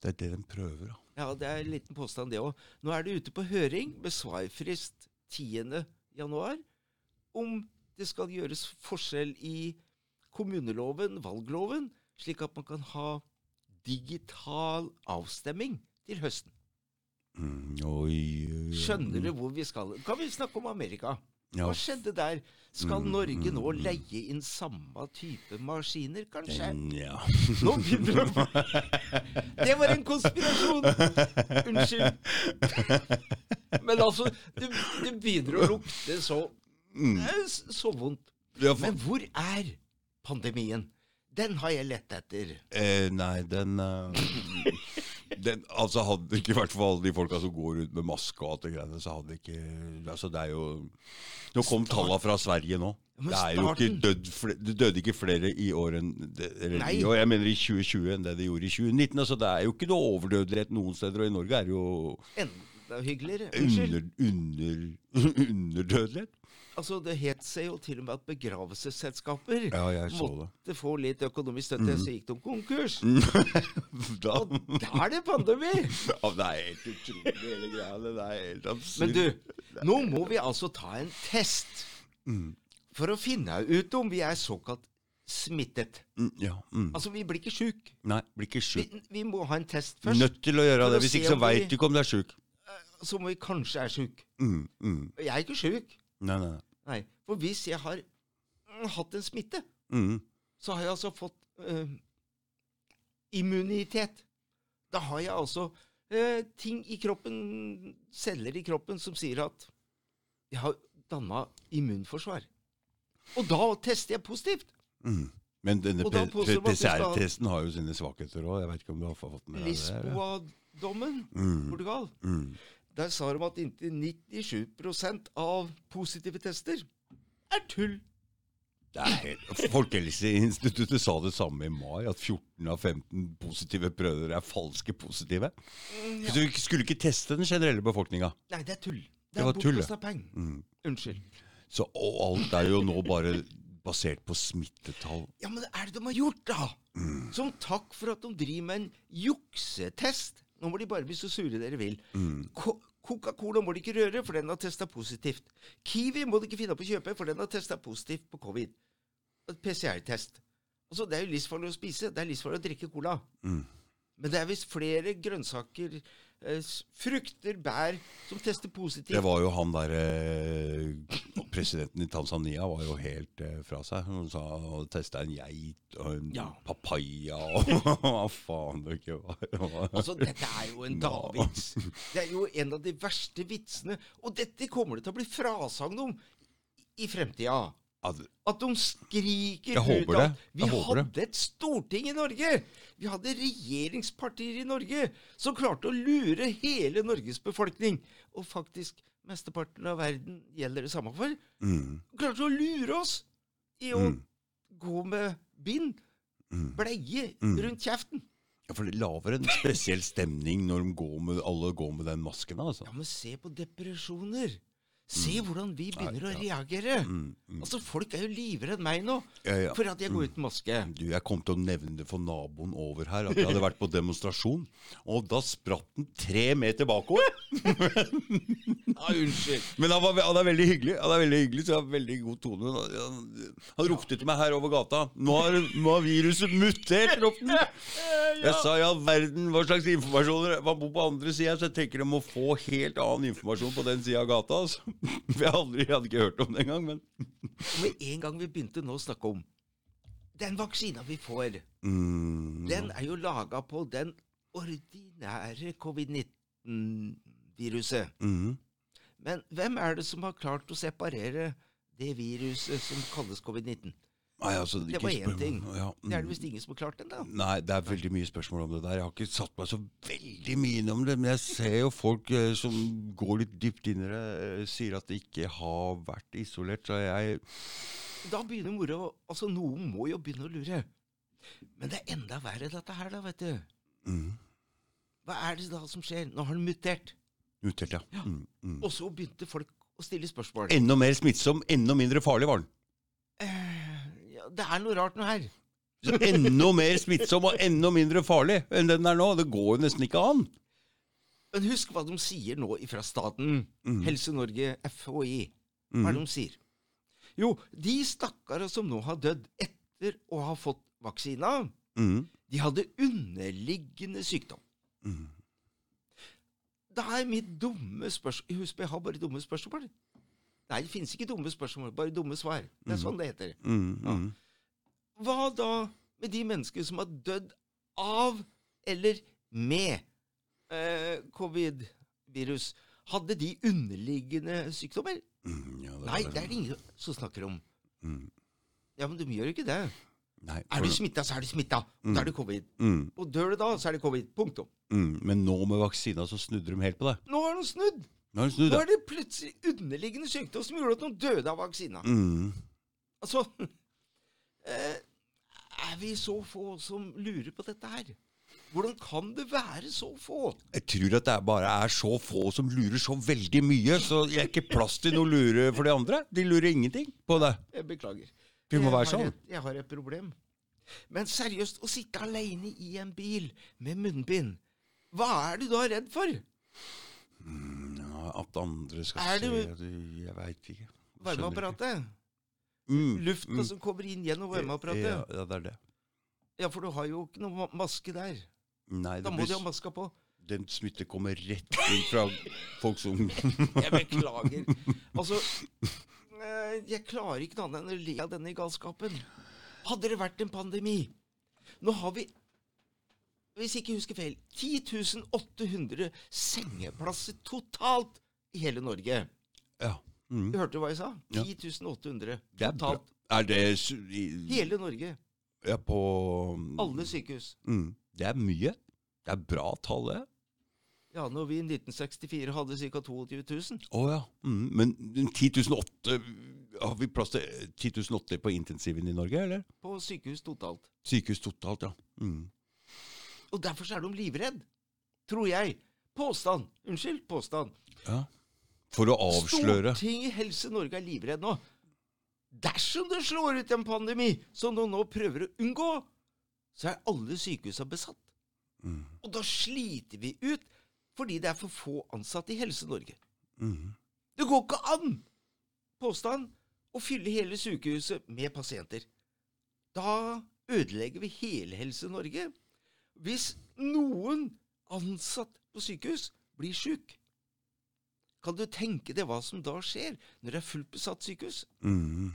Det er det de prøver, da. Ja, det er en liten påstand, det òg. Nå er det ute på høring med svarfrist 10. januar om det skal gjøres forskjell i kommuneloven, valgloven, slik at man kan ha digital avstemming til høsten. Mm, oi. Skjønner du hvor vi skal? Kan vi snakke om Amerika? Hva skjedde der? Skal Mm, Norge nå mm, mm. leie inn samme type maskiner, kanskje? Mm, Ja. Nå begynner det Det var en konspirasjon! Unnskyld. Men altså, det, det begynner å lukte så Mm. eh, så vondt. Men hvor er pandemien? Den har jeg lett etter. Eh, nei, den, eh, den Altså, hadde det ikke vært for alle de folka som går rundt med maske og alt det greiene, så hadde det ikke Altså, det er jo Nå kom tallene fra Sverige nå. men Det er jo ikke død, Det døde ikke flere i år enn Eller i år, jeg mener i 2020 enn det det gjorde i 2019. Altså, det er jo ikke noe overdødelighet noen steder, og i Norge er det jo Enda hyggeligere. Unnskyld. under, under, underdødelighet. Altså, Det het seg jo til og med at begravelsesselskaper Ja, jeg så det. måtte få litt økonomisk støtte, så gikk de konkurs. Da, Og da er det pandemi! ja, det er helt utrolig, hele greia. Det er helt absurd. Men du, nå må vi altså ta en test Mm. for å finne ut om vi er såkalt smittet. Mm, Ja. Mm. Altså, vi blir ikke sjuk. Nei, blir ikke sjuk. Vi, vi må ha en test først. Nødt til å gjøre det. Hvis ikke så veit du ikke om du er sjuk. Så må vi kanskje er sjuk. Mm, mm. Jeg er ikke sjuk. Nei, nei. nei. Nei. For hvis jeg har mm, hatt en smitte, Mm. så har jeg altså fått eh, immunitet. Da har jeg altså eh, ting i kroppen, celler i kroppen, som sier at jeg har danna immunforsvar. Og da tester jeg positivt. Mm. Men denne PCR-testen har jo sine svakheter òg. Jeg vet ikke om du har fått med deg det? Lisboa-dommen, Mm. Portugal. Mm. Der sa de at inntil 97% av positive tester er tull. Det. Folkehelseinstituttet sa det samme i mai, at 14 av 15 positive prøver er falske positive. Ja. Så vi skulle ikke teste den generelle befolkninga. Nei, det er tull. Det, Det var er tull. Mm. Unnskyld. Så og alt er jo nå bare basert på smittetall. Ja, men hva er det de har gjort, da? Mm. Som takk for at de driver med en juksetest. Nå må de bare bli så sure dere vil. Mm. Co- Coca-Cola må du ikke røre, for den har testa positivt. Kiwi må du ikke finne på å kjøpe, for den har testa positivt på covid. PCR-test. Altså, Det er jo livsfarlig å spise. Det er livsfarlig å drikke cola. Mm. Men det er visst flere grønnsaker, frukter, bær, som tester positivt. Det var jo han derre Presidenten i Tanzania var jo helt eh, fra seg. Han sa han testa en geit og en Ja. papaya og hva faen det ikke var. Altså, Dette er jo en davits. Det er jo en av de verste vitsene. Og dette kommer det til å bli frasagn om i fremtida. At de skriker Jeg ut at vi hadde et storting i Norge! Vi hadde regjeringspartier i Norge som klarte å lure hele Norges befolkning. Og faktisk mesteparten av verden gjelder det samme for. Mm, Klarte å lure oss i å mm, gå med bind, mm. bleie, Mm. rundt kjeften. Ja, for det lager en spesiell stemning når de går med, alle går med den masken. altså. Ja, men se på depresjoner. Se hvordan vi begynner å Ja, reagere. Mm, mm. Altså, Folk er jo livredde meg nå Ja, ja. for at jeg går uten maske. Du, Jeg kom til å nevne det for naboen over her, at jeg hadde vært på demonstrasjon. Og da spratt den tre meter bakover. Ja, unnskyld. Men han, var, han er veldig hyggelig, Han er veldig hyggelig, så jeg har veldig god tone. Han, han, han ropte til meg her over gata. Nå har, nå har viruset mutert, ropte han. Jeg sa ja, verden, hva slags informasjon Man bor på andre sida, så jeg tenker de må få helt annen informasjon på den sida av gata. Altså. For jeg, aldri, jeg hadde ikke hørt om det engang. Men med en gang vi begynte nå å snakke om den vaksina vi får, mm, den er jo laga på den ordinære covid-19-viruset. mm, Men hvem er det som har klart å separere det viruset som kalles covid-19? Nei, altså, Det ikke var én ting. Ja, Det er mm. det visst ingen som har klart ennå. Nei, det er veldig mye spørsmål om det der. Jeg har ikke satt meg så veldig mye inn om det, men jeg ser jo folk eh, som går litt dypt inn i det, eh, sier at det ikke har vært isolert, så jeg Da begynner moro. Altså, noen må jo begynne å lure. Men det er enda verre dette her, da, vet du. mm, Hva er det da som skjer? Nå har den mutert. Mutert, ja. Mm, mm. Og så begynte folk å stille spørsmål. Enda mer smittsom, enda mindre farlig var den. Eh, ja, det er noe rart noe her. Så enda mer smittsom og enda mindre farlig enn den er nå. Det går jo nesten ikke an. Men husk hva de sier nå fra staten. Mm. Helse Norge, FHI. Hva er det Mm. de sier? Jo, de stakkare som nå har dødd etter å ha fått vaksina, Mm, de hadde underliggende sykdom. mm. Da er mitt dumme spørsmål Husk, jeg har bare dumme spørsmål. Nei, det finnes ikke dumme spørsmål, bare dumme svar. Det er sånn det heter. Mm, Ja. Hva da med de mennesker som har dødd av eller med eh, covid-virus? Hadde de underliggende sykdommer? Mm, ja, Nei, det er det ingen som snakker om. Mm. Ja, men de gjør jo ikke det. Nei, Er du smitta, så er du smitta. Mm. Da er det covid. mm, Og dør du da, så er det covid. Punktum. mm, Men nå med vaksina så snudde de helt på det. Nå har de snudd. Nå har de snudd, Nå er det plutselig underliggende sykdom som gjorde at noen døde av vaksina. Mm. Altså eh, Er vi så få som lurer på dette her? Hvordan kan det være så få? Jeg tror at det bare er så få som lurer så veldig mye, så det er ikke plass til noe lure for de andre. De lurer ingenting på det. Jeg beklager. Vi må Jeg være sånn. Et, jeg har et problem. Men seriøst, å sitte alene i en bil med munnbind, hva er du da redd for? Mm, at andre skal Er se det Jeg veit ikke. Varmeapparatet? Mm, Lufta mm. som kommer inn gjennom varmeapparatet? Ja, ja, det er det. Ja, for du har jo ikke noe maske der. Nei, Da det må blir, du ha maska på. den smitte kommer rett inn fra folk som Jeg beklager. Altså, eh, jeg klarer ikke noe annet enn å le av denne galskapen. Hadde det vært en pandemi Nå har vi, hvis jeg ikke husker feil, 10 800 sengeplasser totalt i hele Norge. Ja. Mm. Du hørte hva jeg sa? Ja. 10 800 Det er totalt. Er det i, Hele Norge. Ja, på Alle sykehus. mm. Det er mye. Det er bra tall, det. Ja, når vi i 1964 hadde ca. 22 000. Å ja. Mm. Men 10 008 Har vi plass til 10 008 på intensiven i Norge, eller? på sykehus totalt. Sykehus totalt, ja. Mm. Og derfor så er de livredd. Tror jeg. Påstand. Unnskyld, påstand. ja. For å avsløre Stortinget Helse Norge er livredd nå. Dersom det slår ut en pandemi, som de nå prøver å unngå, så er alle sykehusa besatt. mm. Og da sliter vi ut fordi det er for få ansatte i Helse Norge. Mm. Det går ikke an, påstand, å fylle hele sykehuset med pasienter. Da ødelegger vi hele Helse Norge. Hvis noen ansatt på sykehus blir sjuk, kan du tenke deg hva som da skjer når det er fullt besatt sykehus? Mm.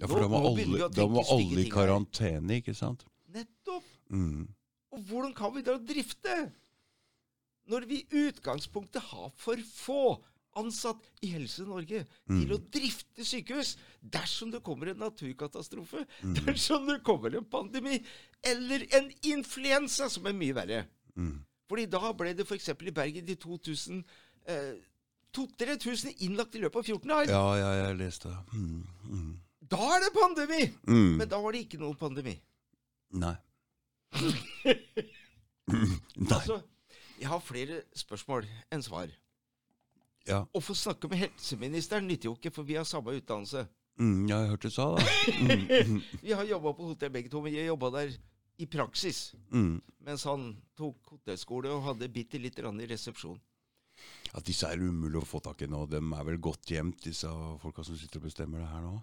Ja, Nå- for da må alle, da må alle i karantene, ikke sant? Nettopp. Mm. Og hvordan kan vi da drifte? Når vi i utgangspunktet har for få ansatt i Helse Norge til å drifte sykehus dersom det kommer en naturkatastrofe, dersom det kommer en pandemi eller en influensa, som er mye verre. Mm. Fordi da ble det f.eks. i Bergen de 2000 eh, 2000-3000 innlagt i løpet av 14 dager. Ja, ja, jeg leste det. Mm. Mm. Da er det pandemi! Mm. Men da var det ikke noen pandemi. Nei. Nei. Altså, jeg har flere spørsmål enn svar. Ja. Å få snakke med helseministeren nytter jo ikke, for vi har samme utdannelse. Mm, jeg hørte du sa det. Mm. Mm. Vi har jobba på hotell begge to, men jeg jobba der i praksis. Mm. Mens han tok hotellskole og hadde bitte lite grann i resepsjon. At disse er umulig å få tak i nå. De er vel godt gjemt, disse folka som sitter og bestemmer det her nå.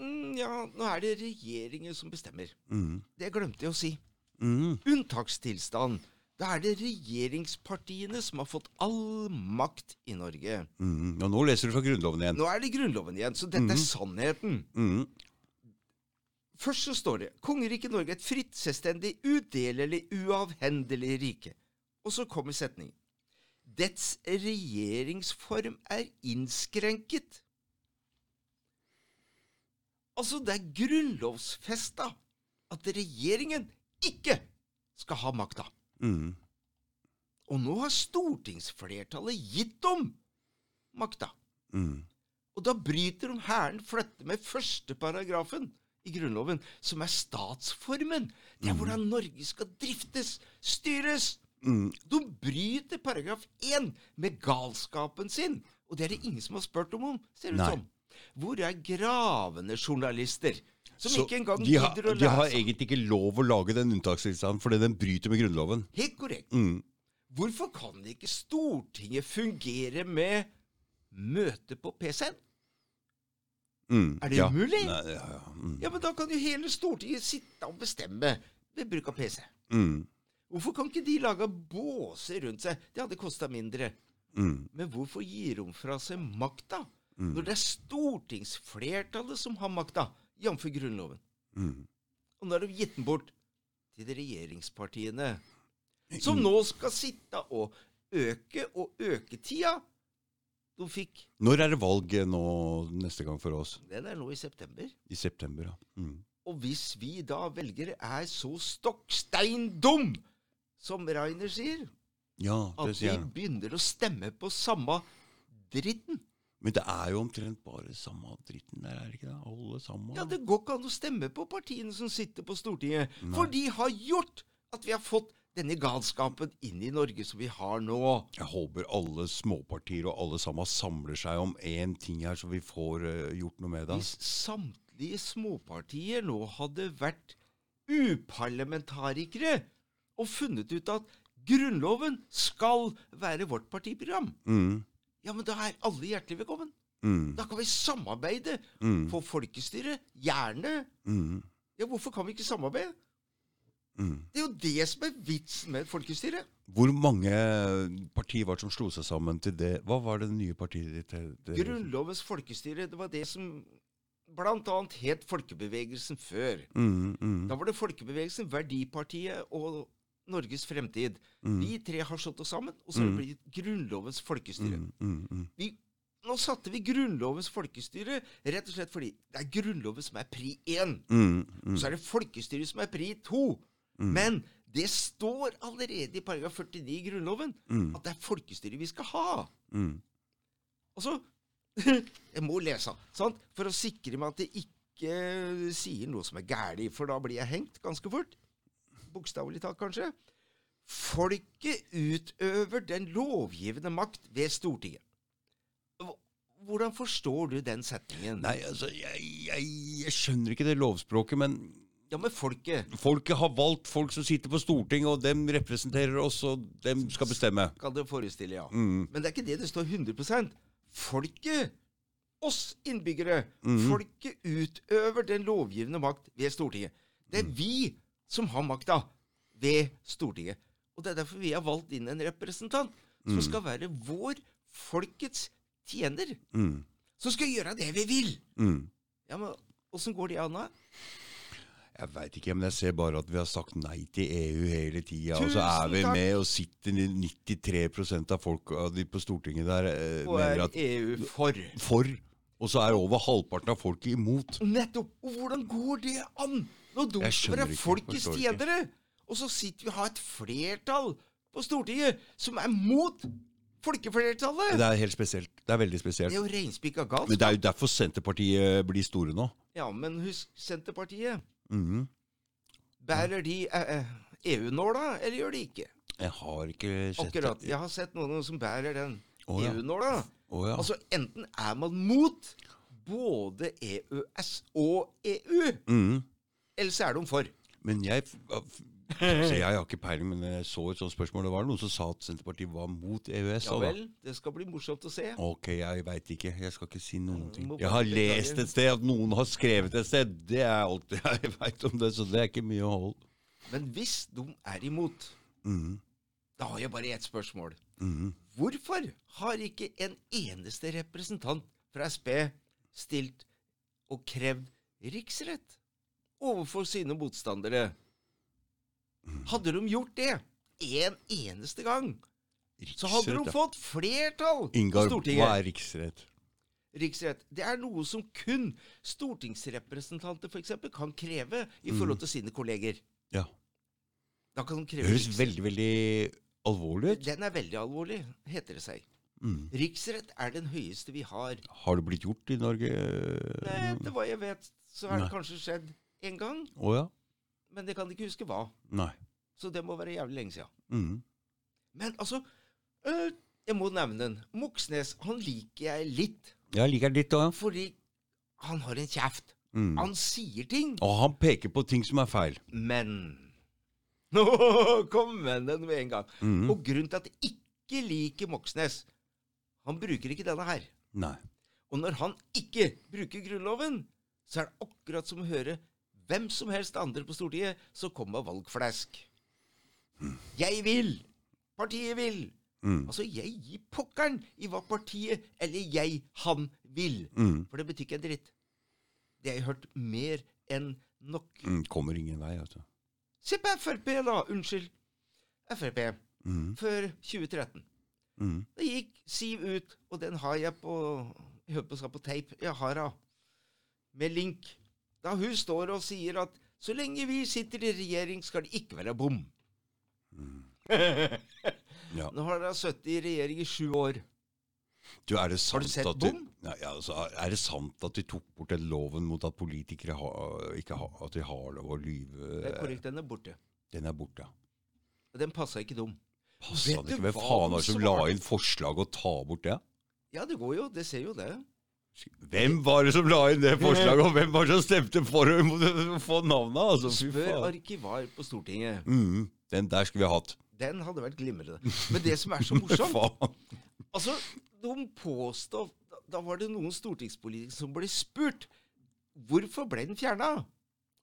Mm, ja, nå er det regjeringen som bestemmer. Mm. Det glemte jeg å si. Mm. Unntakstilstand. Da er det regjeringspartiene som har fått all makt i Norge. Mm. Og nå leser du fra Grunnloven igjen. Nå er det Grunnloven igjen, så dette er sannheten. Mm. Først så står det Kongeriket Norge er et fritt, selvstendig, udelelig, uavhendelig rike. Og så kommer setningen. Dets regjeringsform er innskrenket. Altså, det er grunnlovfesta at regjeringen ikke skal ha makta. Mm. Og nå har stortingsflertallet gitt dem makta. Mm. Og da bryter de Hæren flytte med første paragrafen i Grunnloven, som er statsformen. Det er hvordan Norge skal driftes, styres. Mm. De bryter paragraf 1 med galskapen sin. Og det er det ingen som har spurt om, ser det ut som. Hvor er gravende journalister? Som Så ikke engang de har, gidder å de har egentlig ikke lov å lage den unntakstilstanden fordi den bryter med Grunnloven. Helt korrekt. Mm. Hvorfor kan ikke Stortinget fungere med møte på PC-en? Mm. Er det ja. umulig? Nei, ja, ja. Mm. Ja, men da kan jo hele Stortinget sitte og bestemme ved bruk av PC. Mm. Hvorfor kan ikke de lage båser rundt seg? Det hadde kosta mindre. Mm. Men hvorfor gir de fra seg makta? Mm. Når det er stortingsflertallet som har makta, jf. Grunnloven. Mm. Og nå har de gitt den bort til regjeringspartiene, Mm. som nå skal sitte og øke og øke tida. De fikk Når er det valg nå neste gang for oss? Den er nå i september. I september, ja. Mm. Og hvis vi da velgere er så stokkstein dum, som Rainer sier, Ja, det at vi begynner å stemme på samme dritten Men det er jo omtrent bare samme dritten der, er det ikke det? Alle sammen. Ja, det går ikke an å stemme på partiene som sitter på Stortinget. For de har gjort at vi har fått denne galskapen inn i Norge som vi har nå. Jeg håper alle småpartier og alle sammen samler seg om én ting her, så vi får uh, gjort noe med det. Hvis samtlige småpartier nå hadde vært uparlamentarikere og funnet ut at Grunnloven skal være vårt partiprogram, Mm, ja, men da er alle hjertelig velkommen. mm, Da kan vi samarbeide mm, Få folkestyre. Gjerne. mm, Ja, hvorfor kan vi ikke samarbeide? mm. Det er jo det som er vitsen med et folkestyre. Hvor mange partier var det som slo seg sammen til det? Hva var det nye partiet ditt? Grunnlovens folkestyre, det var det som annet het Folkebevegelsen før. Mm, mm, Da var det Folkebevegelsen, Verdipartiet og Norges Fremtid. mm, Vi tre har slått oss sammen, og så har det blitt Grunnlovens folkestyre. mm, mm, mm. Vi, nå satte vi Grunnlovens folkestyre rett og slett fordi det er Grunnloven som er pri én. Mm, mm, Så er det folkestyret som er pri to. Mm. Men det står allerede i paragraf 49 i Grunnloven mm, at det er folkestyret vi skal ha. mm. Og så Jeg må lese, sant? For å sikre meg at det ikke sier noe som er galt, for da blir jeg hengt ganske fort. Bokstavelig talt, kanskje. Folket utøver den lovgivende makt ved Stortinget. Hvordan forstår du den setningen? Nei, altså, jeg, jeg, jeg skjønner ikke det lovspråket, men Ja, men folket folket har valgt folk som sitter på Stortinget, og dem representerer oss, og dem skal bestemme. kan du forestille, ja. Mm, Men det er ikke det det står 100% Folket, oss innbyggere, mm. folket utøver den lovgivende makt ved Stortinget. Det Mm. er vi som har makta ved Stortinget. Og det er derfor vi har valgt inn en representant som Mm. skal være vår folkets tjener. mm, Som skal gjøre det vi vil. mm. Ja, men åssen går det an, da? Jeg veit ikke, men jeg ser bare at vi har sagt nei til EU hele tida. Og så er vi takk. med og sitter 93% av folk av de på Stortinget der eh, Og er at EU for? for. Og så er over halvparten av folket imot. Nettopp! Og hvordan går det an? Være ikke, folkets forstår ikke. tjenere, og så sitter vi og har et flertall på Stortinget som er mot folkeflertallet! Det er helt spesielt. Det er veldig spesielt. Det er jo reinspikka galskap. Men det er jo derfor Senterpartiet blir store nå. Ja, men husk Senterpartiet. Mhm. Bærer de eh, EU-nåla, eller gjør de ikke? Jeg har ikke sett Akkurat. Jeg har sett noen som bærer den oh, ja. EU-nåla. Å ja. Altså, enten er man mot både EØS og EU, Mhm. Eller så er de for. Men jeg Så jeg har ikke peiling, men jeg så et sånt spørsmål. Det var noen som sa at Senterpartiet var mot EØS. Ja vel, det skal bli morsomt å se. Ok, jeg veit ikke. Jeg skal ikke si noen ting. Jeg har lest et sted at noen har skrevet et sted. Det er alt jeg veit om det, så det er ikke mye å holde. Men hvis de er imot, mm. da har jeg bare ett spørsmål. Mm. Hvorfor har ikke en eneste representant fra Sp stilt og krevd riksrett overfor sine motstandere? Hadde de gjort det en eneste gang, så hadde de fått flertall på Ingar, hva er riksrett? Riksrett. Det er noe som kun stortingsrepresentanter for eksempel, kan kreve i forhold til sine kolleger. Ja. Da kan de kreve Det høres riksrett. veldig, veldig alvorlig ut. Den er veldig alvorlig, heter det seg. Mm. Riksrett er den høyeste vi har. Har det blitt gjort i Norge? Nei, Etter hva jeg vet, så har det Nei. kanskje skjedd én gang, Oh, ja? men det kan ikke huske hva. Nei. Så det må være jævlig lenge siden. Mm. Men altså øh, Jeg må nevne den. Moxnes han liker jeg litt, Jeg liker litt òg. fordi han har en kjeft. Mm. Han sier ting, Og han peker på ting som er feil. men Nå kom den med en gang. Mm. Og grunnen til at jeg ikke liker Moxnes Han bruker ikke denne her. Nei. Og når han ikke bruker Grunnloven, så er det akkurat som å høre hvem som helst andre på Stortinget så kommer valgflesk. Jeg vil! Partiet vil! Mm. Altså, jeg gir pokkeren i hva partiet eller jeg, han, vil. Mm. For det betyr ikke en dritt. Det har jeg hørt mer enn nok. Mm. Kommer ingen vei, altså. Se på Frp, da! Unnskyld. Frp. Mm. Før 2013. Mm. Da gikk Siv ut, og den har jeg på Jeg hører på å si på tape. Jeg har henne. Med link. Da hun står og sier at så lenge vi sitter i regjering, skal det ikke være bom. Ja. Nå har dere sittet i regjering i sju år. Du, er det sant Har du sett at de- bom? Nei, altså, er det sant at de tok bort den loven mot at politikere ha, ikke har, at de har lov å lyve? Det er korrekt, den er borte. Den er borte. ja. Den passa ikke dum. Passa Vet det ikke? Hvem faen var det som la inn forslag å ta bort det? Ja, det går jo. Det ser jo det. Hvem var det som la inn det forslaget, og hvem var det som stemte for å få navnet? Altså, Spør arkivar på Stortinget. Mm, den der skulle vi ha hatt. Den hadde vært glimrende. Men det som er så morsomt Altså, de påstår da- Da var det noen stortingspolitikere som ble spurt hvorfor ble den fjerna.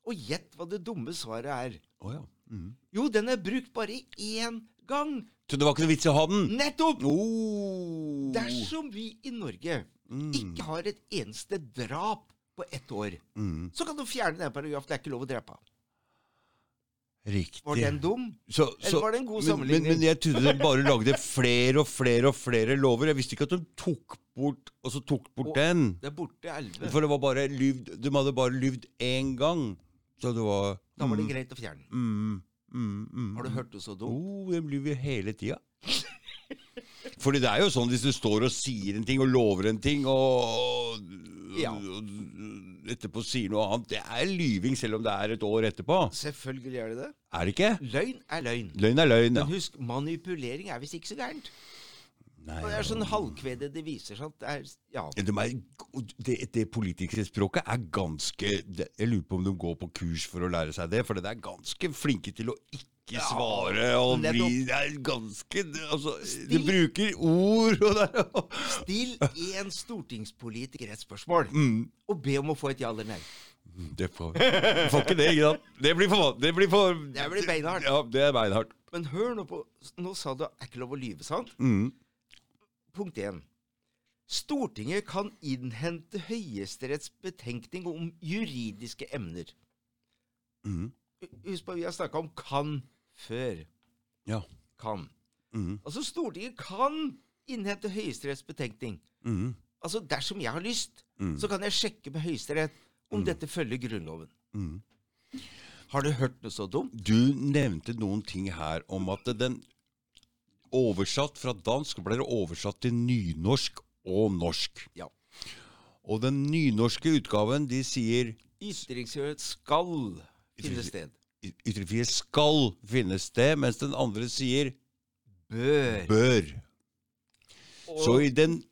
Og gjett hva det dumme svaret er. Oh, ja. Mm. Jo, den er brukt bare én gang. Så det var ikke noe vits i å ha den? Nettopp! Oh. Dersom vi i Norge Mm. ikke har et eneste drap på ett år, Mm. så kan du fjerne den paragrafen. Det er ikke lov å drepe. Riktig. Var den dum? Så, Eller var det en god sammenligning? Men, men jeg trodde de bare lagde flere og flere og flere lover. Jeg visste ikke at de tok bort Og så tok bort Og- den. Det er borte elleve. For det var bare lyvd De hadde bare lyvd én gang. Så det var Da var det mm, greit å fjerne. mm, mm, mm. Har du hørt det så dumt? Oh, de lyver hele tida. Fordi det er jo sånn hvis du står og sier en ting og lover en ting, og, Ja. og etterpå sier noe annet Det er lyving selv om det er et år etterpå. Selvfølgelig er det det. Er det ikke? Løgn er løgn. Løgn er løgn, ja. Men husk, manipulering er visst ikke så gærent. Nei, det er sånn halvkvede det viser seg det er Ja. De er, det, det politiske språket er ganske Jeg lurer på om de går på kurs for å lære seg det, for de er ganske flinke til å ikke svare og bli Det er ganske altså, De bruker ord og der er Still én stortingspolitiker et spørsmål, mm, og be om å få et ja eller nei. Det får. Får ikke det, ikke sant? Det blir for Det blir, for, Det blir beinhardt. Ja, det er beinhardt. Men hør nå på Nå sa du er ikke lov å lyve, sant? Mm. Punkt 1. Stortinget kan innhente Høyesteretts betenkning om juridiske emner. Mm. Husk på, vi har snakka om 'kan' før. Ja. Kan. Mm. Altså, Stortinget kan innhente Høyesteretts betenkning. Mm. Altså, dersom jeg har lyst, Mm. så kan jeg sjekke med Høyesterett om dette følger Grunnloven. Mm. Har du hørt noe så dumt? Du nevnte noen ting her om at den oversatt fra dansk ble det oversatt til nynorsk og norsk. Ja. Og den nynorske utgaven, de sier Ytringsfrihet skal finne sted. "y- ytringsfrihet skal finne sted, mens den andre sier Bør. bør. Og, Så i den,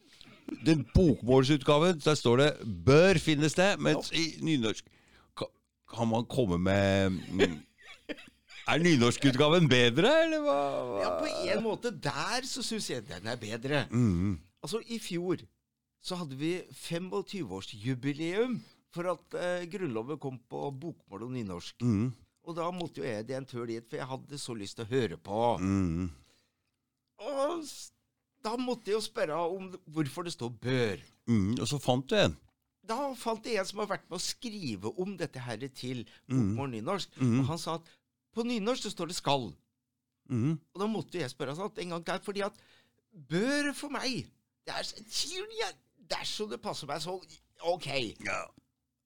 den bokmålsutgaven, der står det 'bør finne sted', mens i nynorsk kan, kan man komme med mm, Er nynorskutgaven bedre, eller hva? ja, på en måte der så syns jeg den er bedre. Mm. Altså, i fjor så hadde vi 25-årsjubileum for at eh, Grunnloven kom på bokmål og nynorsk. Mm. Og da måtte jo jeg det en tur dit, for jeg hadde så lyst til å høre på. Mm. Og da måtte jeg jo spørre om hvorfor det står 'bør'. Mm. Og så fant du en. Da fant jeg en som har vært med å skrive om dette her til bokmål og nynorsk. Og han sa at på nynorsk så står det 'skal'. Mm. Og da måtte jeg spørre sånn en gang til, fordi at 'bør' for meg det er, Dersom det passer meg, så OK. Ja.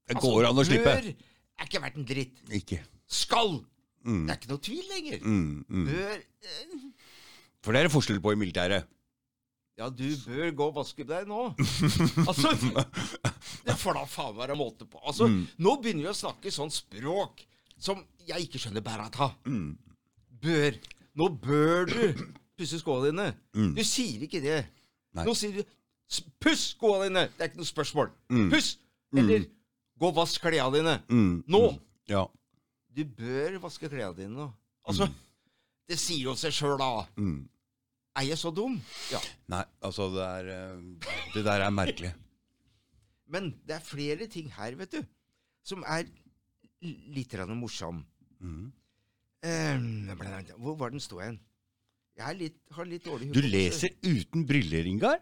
Det Altså, går an å slippe. Bør er ikke verdt en dritt. Ikke. Skal! Mm. Det er ikke noe tvil lenger. Mm. Mm. Bør eh, For det er det forskjell på i militæret. Ja, du bør gå og vaske deg nå. altså, det får da faen være måte på. Altså, Mm. Nå begynner vi å snakke sånn språk som jeg ikke skjønner bæret av. Mm. Bør. Nå bør du pusse skoene dine. Mm. Du sier ikke det. Nei. Nå sier du "S- 'puss skoene dine'. Det er ikke noe spørsmål. Mm. Puss! Eller 'gå og vask klærne dine'. Mm. Nå. Mm. Ja. Du bør vaske klærne dine nå. Altså, det sier jo seg sjøl, da. Mm. Er jeg så dum? Ja. Nei, altså det er eh, Det der er merkelig. Men det er flere ting her, vet du, som er litt morsom. Mm. Um, hvor var den stå igjen? Jeg litt, har litt dårlig Du leser uten briller, Ingar?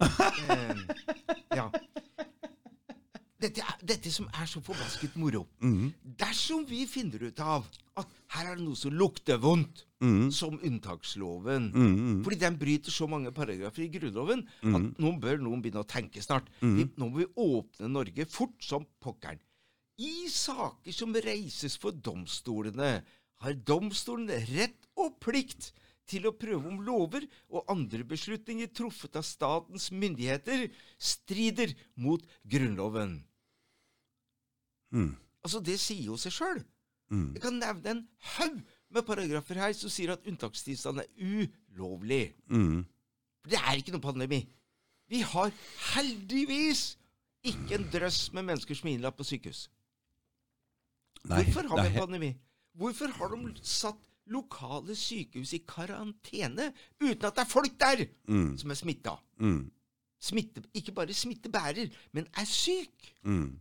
um, ja. Dette, dette som er så forbasket moro. Mm. Dersom vi finner ut av at her er det noe som lukter vondt, Mm. som unntaksloven. Mm, mm. Fordi den bryter så mange paragrafer i Grunnloven Mm. at nå bør noen begynne å tenke snart. Vi, nå må vi åpne Norge fort som pokkeren. I saker som reises for domstolene, har domstolene rett og plikt til å prøve om lover og andre beslutninger truffet av statens myndigheter strider mot Grunnloven. Mm. Altså, det sier jo seg sjøl. Mm. Jeg kan nevne en haug med paragrafer her som sier at unntakstilstand er ulovlig. Mm. For det er ikke noe pandemi. Vi har heldigvis ikke en drøss med mennesker som er innlagt på sykehus. Nei, Hvorfor har vi en pandemi? Hvorfor har de satt lokale sykehus i karantene uten at det er folk der Mm. som er smitta? Mm. Smitte, ikke bare smittebærer, men er syk. Mm.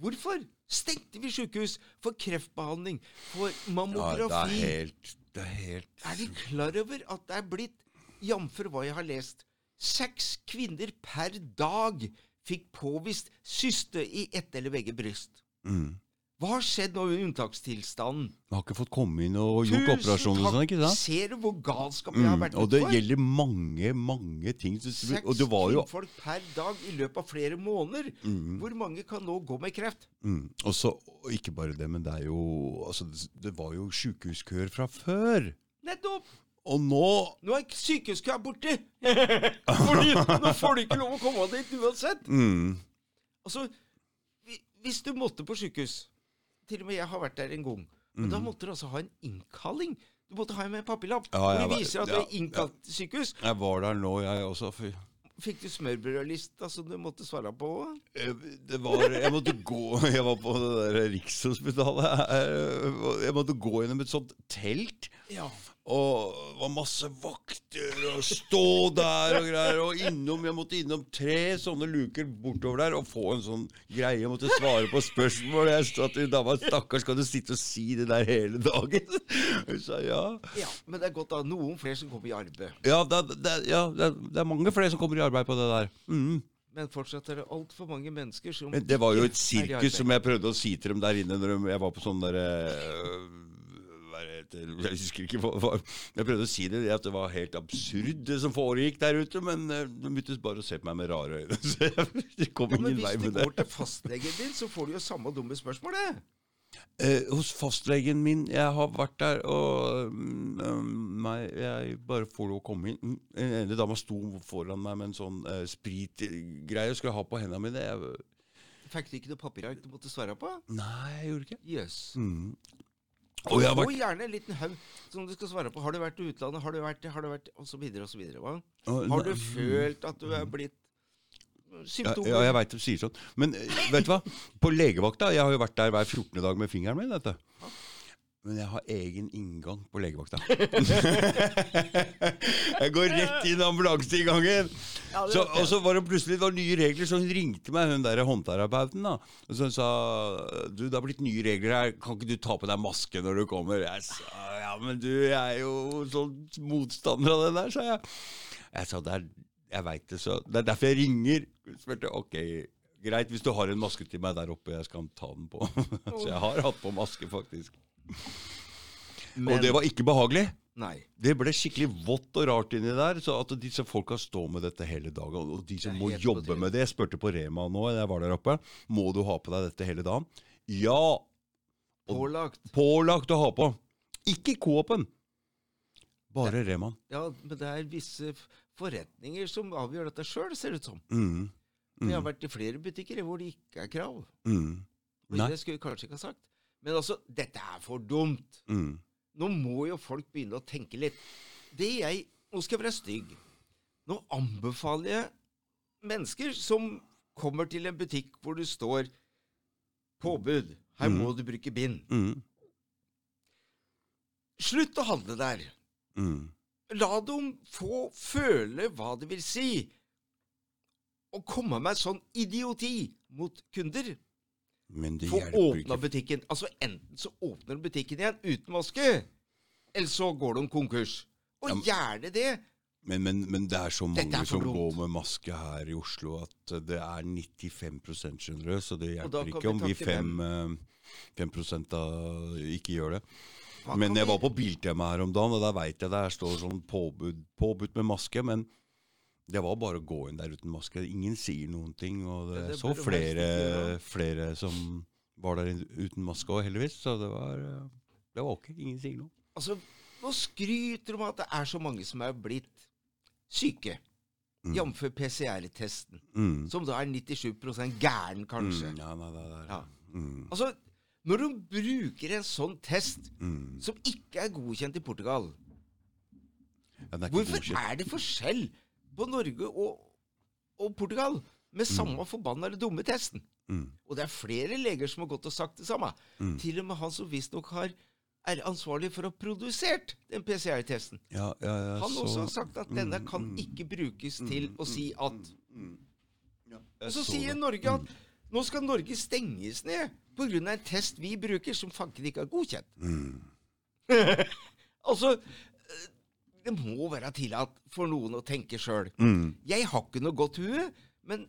Hvorfor stengte vi sykehus for kreftbehandling, for Ja, det er mammografi? helt Det er helt Er de klar over at det er blitt, jf. hva jeg har lest, seks kvinner per dag fikk påvist syste i ett eller begge bryst? mm. Hva har skjedd nå i unntakstilstanden? Man har ikke fått komme inn og gjort operasjoner og sånn, ikke sant? Ser du hvor galskap jeg har Mm. vært Og det for? gjelder mange, mange ting. Seks kvinnfolk per dag i løpet av flere måneder. Mm. Hvor mange kan nå gå med kreft? mm. Og så, ikke bare det, men det er jo Altså, det, var jo sykehuskøer fra før. Nettopp! Og nå Nå er sykehuskøa borte! Fordi nå får du ikke lov å komme dit uansett. mm. Altså, hvis du måtte på sykehus Til og med jeg har vært der en gang. Men da måtte du altså ha en innkalling. Du måtte ha med en papirlapp. Ja, hvor du viser at du er innkalt til sykehus. Jeg var der nå, jeg også. Fy. Fikk du smørbrødlista som du måtte svare på? Eh, Det var Jeg måtte gå Jeg var på det der Rikshospitalet. Eh, Jeg måtte gå gjennom et sånt telt. Ja. Og det var masse vakter og stå der og greier. Og innom Jeg måtte innom tre sånne luker bortover der og få en sånn greie. Jeg måtte svare på spørsmål. Jeg sa til dama 'Stakkars, skal du sitte og si det der hele dagen?' Hun sa ja. ja. Men det er godt da. Noen flere som kommer i arbeid. Ja, det, det, ja det, det er mange flere som kommer i arbeid på det der. Mm. Men fortsatt er det altfor mange mennesker som Men det var jo et sirkus som jeg prøvde å si til dem der inne når jeg var på sånn derre det? Jeg husker ikke hva, Jeg prøvde å si det, at det var helt absurd det som foregikk der ute, men eh, de begynte bare å se på meg med rare øyne. Så jeg, det kom ja, vei ingen vei hvis du går til fastlegen din, så får du jo samme dumme spørsmålet. Eh, hos fastlegen min Jeg har vært der, og mm, um, nei, jeg bare får lov å komme inn. En ene dama sto foran meg med en sånn uh, spritgreie skulle ha på hendene mine. Jeg, Fikk du ikke noe papirark du måtte svare på? nei, jeg gjorde ikke Jøss. mm. Og vært gjerne en liten haug som du skal svare på. Har du vært i utlandet? Har du vært det? Har du vært? Og så videre og så videre. Hva? Har du nei, følt at du er blitt Ja, Symptomer? ja, jeg veit du sier sånn. Men eh, vet du hva? På legevakta Jeg har jo vært der hver 14. dag med fingeren min. Du. Men jeg har egen inngang på legevakta. jeg går rett inn ambulanseinngangen. Ja, Så, og så var det plutselig det var nye regler, så hun ringte meg, hun der håndterapeuten. da Og så hun sa du, det har blitt nye regler her, kan ikke du ta på deg maske når du kommer? Jeg sa ja, men du, jeg er jo sånn motstander av det der, sa jeg. Jeg sa det er, jeg veit det, så det er derfor jeg ringer. Hun spurte ok, greit, hvis du har en maske til meg der oppe, jeg skal ta den på. så jeg har hatt på maske, faktisk. Men, Og det var ikke behagelig. Nei. Det ble skikkelig vått og rart inni der. Så at disse folka står med dette hele dagen, og de som må jobbe med det Jeg spurte på Rema nå jeg var der oppe. Må du ha på deg dette hele dagen? Ja! Pålagt. Pålagt å ha på. Ikke Coop-en. Bare Rema. Ja, men det er visse forretninger som avgjør dette sjøl, ser det ut som. Mm. Jeg har vært i flere butikker hvor det ikke er krav. Mm. Og. Det skulle jeg kanskje ikke ha sagt. Men altså, dette er for dumt. Mm. Nå må jo folk begynne å tenke litt. Det jeg Nå skal jeg være stygg. Nå anbefaler jeg mennesker som kommer til en butikk hvor det står påbud. Her Mm. må du bruke bind. Mm. Slutt å handle der. Mm. La dem få føle hva det vil si å komme med sånn idioti mot kunder. Men det Få åpna butikken. Altså Enten så åpner de butikken igjen uten maske, eller så går de konkurs. Og Ja, men- gjerne det. Men, men, men det er så mange er som dumt. går med maske her i Oslo at det er 95 skjønner. Så det hjelper ikke om vi takke 5, 5 da ikke gjør det. Men jeg var på Biltema her om dagen, og der veit jeg det står sånn påbud, påbudt med maske. Men det var bare å gå inn der uten maske. Ingen sier noen ting. Og det, Ja, det så flere, flere som var der uten maske òg, heldigvis. Så det var, eh, det var ok. Ingen sier noe. Altså, Nå skryter de om at det er så mange som er blitt syke. Jf. PCR-testen, Mm. som da er 97 gæren, kanskje. Mm, ja, nei, det er, Ja. Mm, Altså, når de bruker en sånn test mm. som ikke er godkjent i Portugal, Ja, er hvorfor godkjent. er det forskjell på Norge og, og Portugal med samme forbanna eller dumme testen? Mm. Og det er flere leger som har gått og sagt det samme. Mm. Til og med han som visstnok har er ansvarlig for å ha produsert den PCR-testen. Ja, ja, ja, Han så- også har sagt at denne Mm, kan mm, ikke brukes til å si at mm. Ja, Og så sier. Norge at nå skal Norge stenges ned pga. en test vi bruker som fanken ikke har godkjent. Mm. Altså, det må være tillatt for noen å tenke sjøl. Mm. Jeg har ikke noe godt hue, men